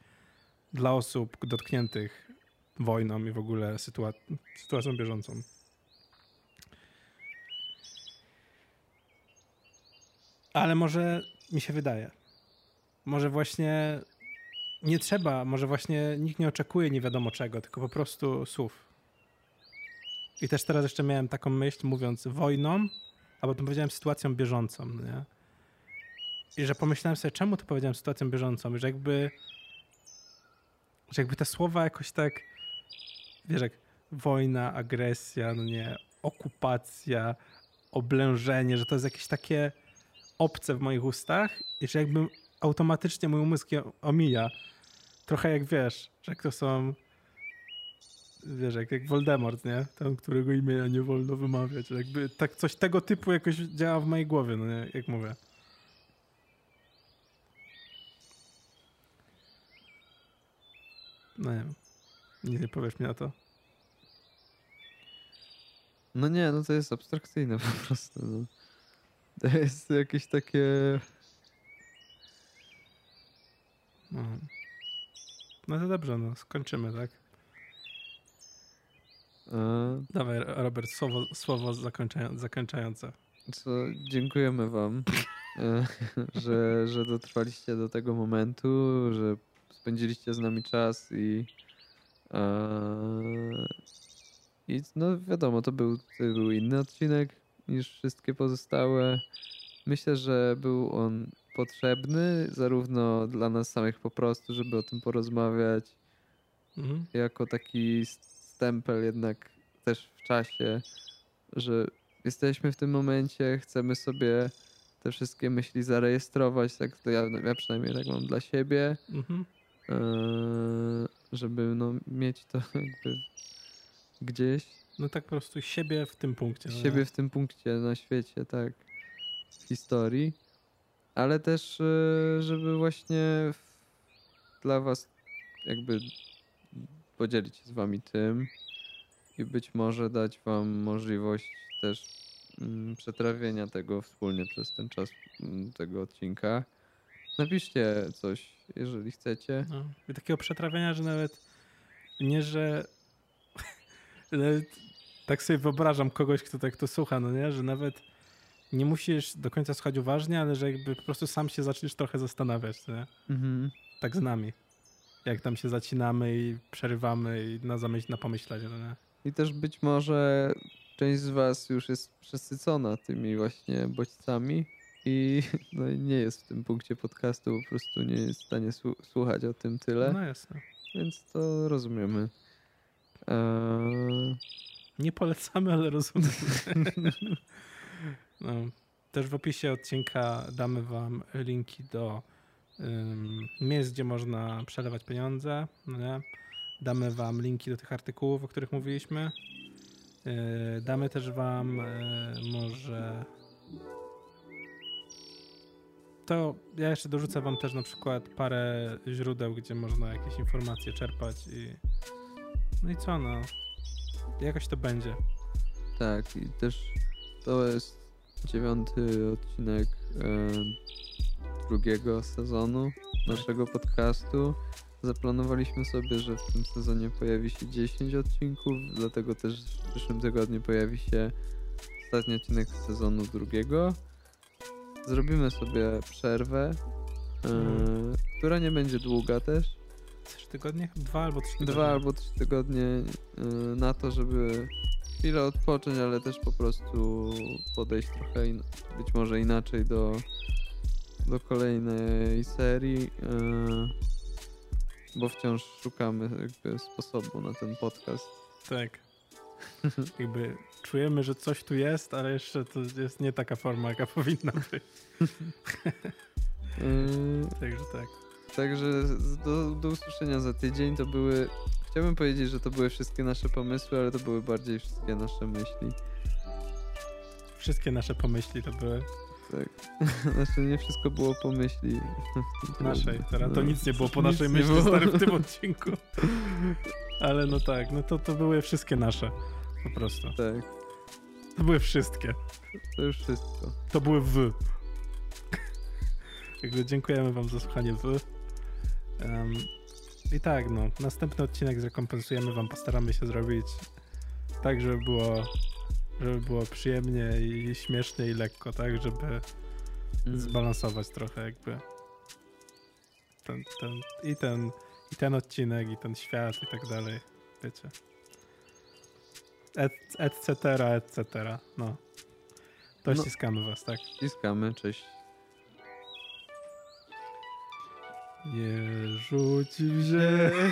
dla osób dotkniętych wojną i w ogóle sytua- sytuacją bieżącą. Ale może mi się wydaje. Może właśnie nie trzeba, może właśnie nikt nie oczekuje nie wiadomo czego, tylko po prostu słów. I też teraz jeszcze miałem taką myśl, mówiąc wojną, a potem powiedziałem sytuacją bieżącą, nie? I że pomyślałem sobie, czemu to powiedziałem sytuacją bieżącą? Że jakby, że jakby te słowa jakoś tak, wiesz, jak wojna, agresja, no nie, okupacja, oblężenie, że to jest jakieś takie obce w moich ustach i że jakby automatycznie mój umysł je omija. Trochę jak wiesz, że jak to są wiesz, jak, jak Voldemort, nie? Tam, którego imienia nie wolno wymawiać. Jakby tak coś tego typu jakoś działa w mojej głowie, no nie? Jak mówię. No nie wiem. Nie powiesz mi na to.
No nie, no to jest abstrakcyjne po prostu. No. To jest jakieś takie.
No. no to dobrze, no skończymy, tak?
E,
Dawaj, Robert, słowo, słowo zakończające.
co, dziękujemy Wam, e, że, że dotrwaliście do tego momentu, że spędziliście z nami czas i. E, I no wiadomo, to był, to był inny odcinek niż wszystkie pozostałe. Myślę, że był on potrzebny zarówno dla nas samych po prostu, żeby o tym porozmawiać,
Mhm.
jako taki stempel jednak też w czasie, że jesteśmy w tym momencie, chcemy sobie te wszystkie myśli zarejestrować, tak to ja, ja przynajmniej tak mam dla siebie,
Mhm.
eee, żeby no, mieć to jakby gdzieś,
No tak po prostu siebie w tym punkcie. no nie?
siebie w tym punkcie na świecie, tak, w historii, ale też, e, żeby właśnie dla was jakby podzielić się z wami tym i być może dać wam możliwość też mm, przetrawienia tego wspólnie przez ten czas mm, tego odcinka. Napiszcie coś, jeżeli chcecie.
No. I takiego przetrawienia, że nawet nie, że nawet tak sobie wyobrażam kogoś, kto tak to słucha, no nie, że nawet nie musisz do końca słuchać uważnie, ale że jakby po prostu sam się zaczniesz trochę zastanawiać, nie?
Mhm.
tak z nami. Jak tam się zacinamy i przerywamy i na zamyśl, na pomyślenie, no nie?
I też być może część z was już jest przesycona tymi właśnie bodźcami i no, nie jest w tym punkcie podcastu, po prostu nie jest w stanie słu- słuchać o tym tyle,
No jasne.
więc to rozumiemy. Eee,
Nie polecamy, ale rozumiemy. no. Też w opisie odcinka damy wam linki do miejsc, gdzie można przelewać pieniądze. No? Damy wam linki do tych artykułów, o których mówiliśmy. Yy, damy też wam yy, może to ja jeszcze dorzucę wam też na przykład parę źródeł, gdzie można jakieś informacje czerpać i no i co no jakoś to będzie.
Tak, i też to jest dziewiąty odcinek drugiego sezonu naszego podcastu. Zaplanowaliśmy sobie, że w tym sezonie pojawi się 10 odcinków, dlatego też w przyszłym tygodniu pojawi się ostatni odcinek z sezonu drugiego. Zrobimy sobie przerwę, e,
Mhm.
która nie będzie długa też.
Trzy tygodnie? Dwa albo trzy tygodnie.
Dwa albo trzy tygodnie y, na to, żeby chwilę odpocząć, ale też po prostu podejść trochę in- być może inaczej do, do kolejnej serii, y, bo wciąż szukamy jakby sposobu na ten podcast.
Tak. Jakby czujemy, że coś tu jest, ale jeszcze to jest nie taka forma, jaka powinna być.
Y,
Także tak.
Także do, do usłyszenia za tydzień. To były. Chciałbym powiedzieć, że to były wszystkie nasze pomysły, ale to były bardziej wszystkie nasze myśli.
Wszystkie nasze pomyśli to były
Tak. Znaczy nie wszystko było po myśli.
naszej. Teraz to
No.
nic nie było po
Nic
naszej myśli,
było.
stary, w tym odcinku. Ale no tak, no to, to były wszystkie nasze. Po prostu.
Tak,
To były wszystkie.
to już wszystko.
To były w. Także dziękujemy wam za słuchanie w. Em, I tak, no, następny odcinek zrekompensujemy wam, postaramy się zrobić tak, żeby było, żeby było przyjemnie i śmiesznie i lekko, tak, żeby
Mm.
zbalansować trochę jakby ten, ten, i ten i ten odcinek, i ten świat i tak dalej, wiecie. Et, et cetera, et cetera, no. To
No.
ściskamy was, tak?
Ściskamy, cześć.
Nie rzuci ziemię.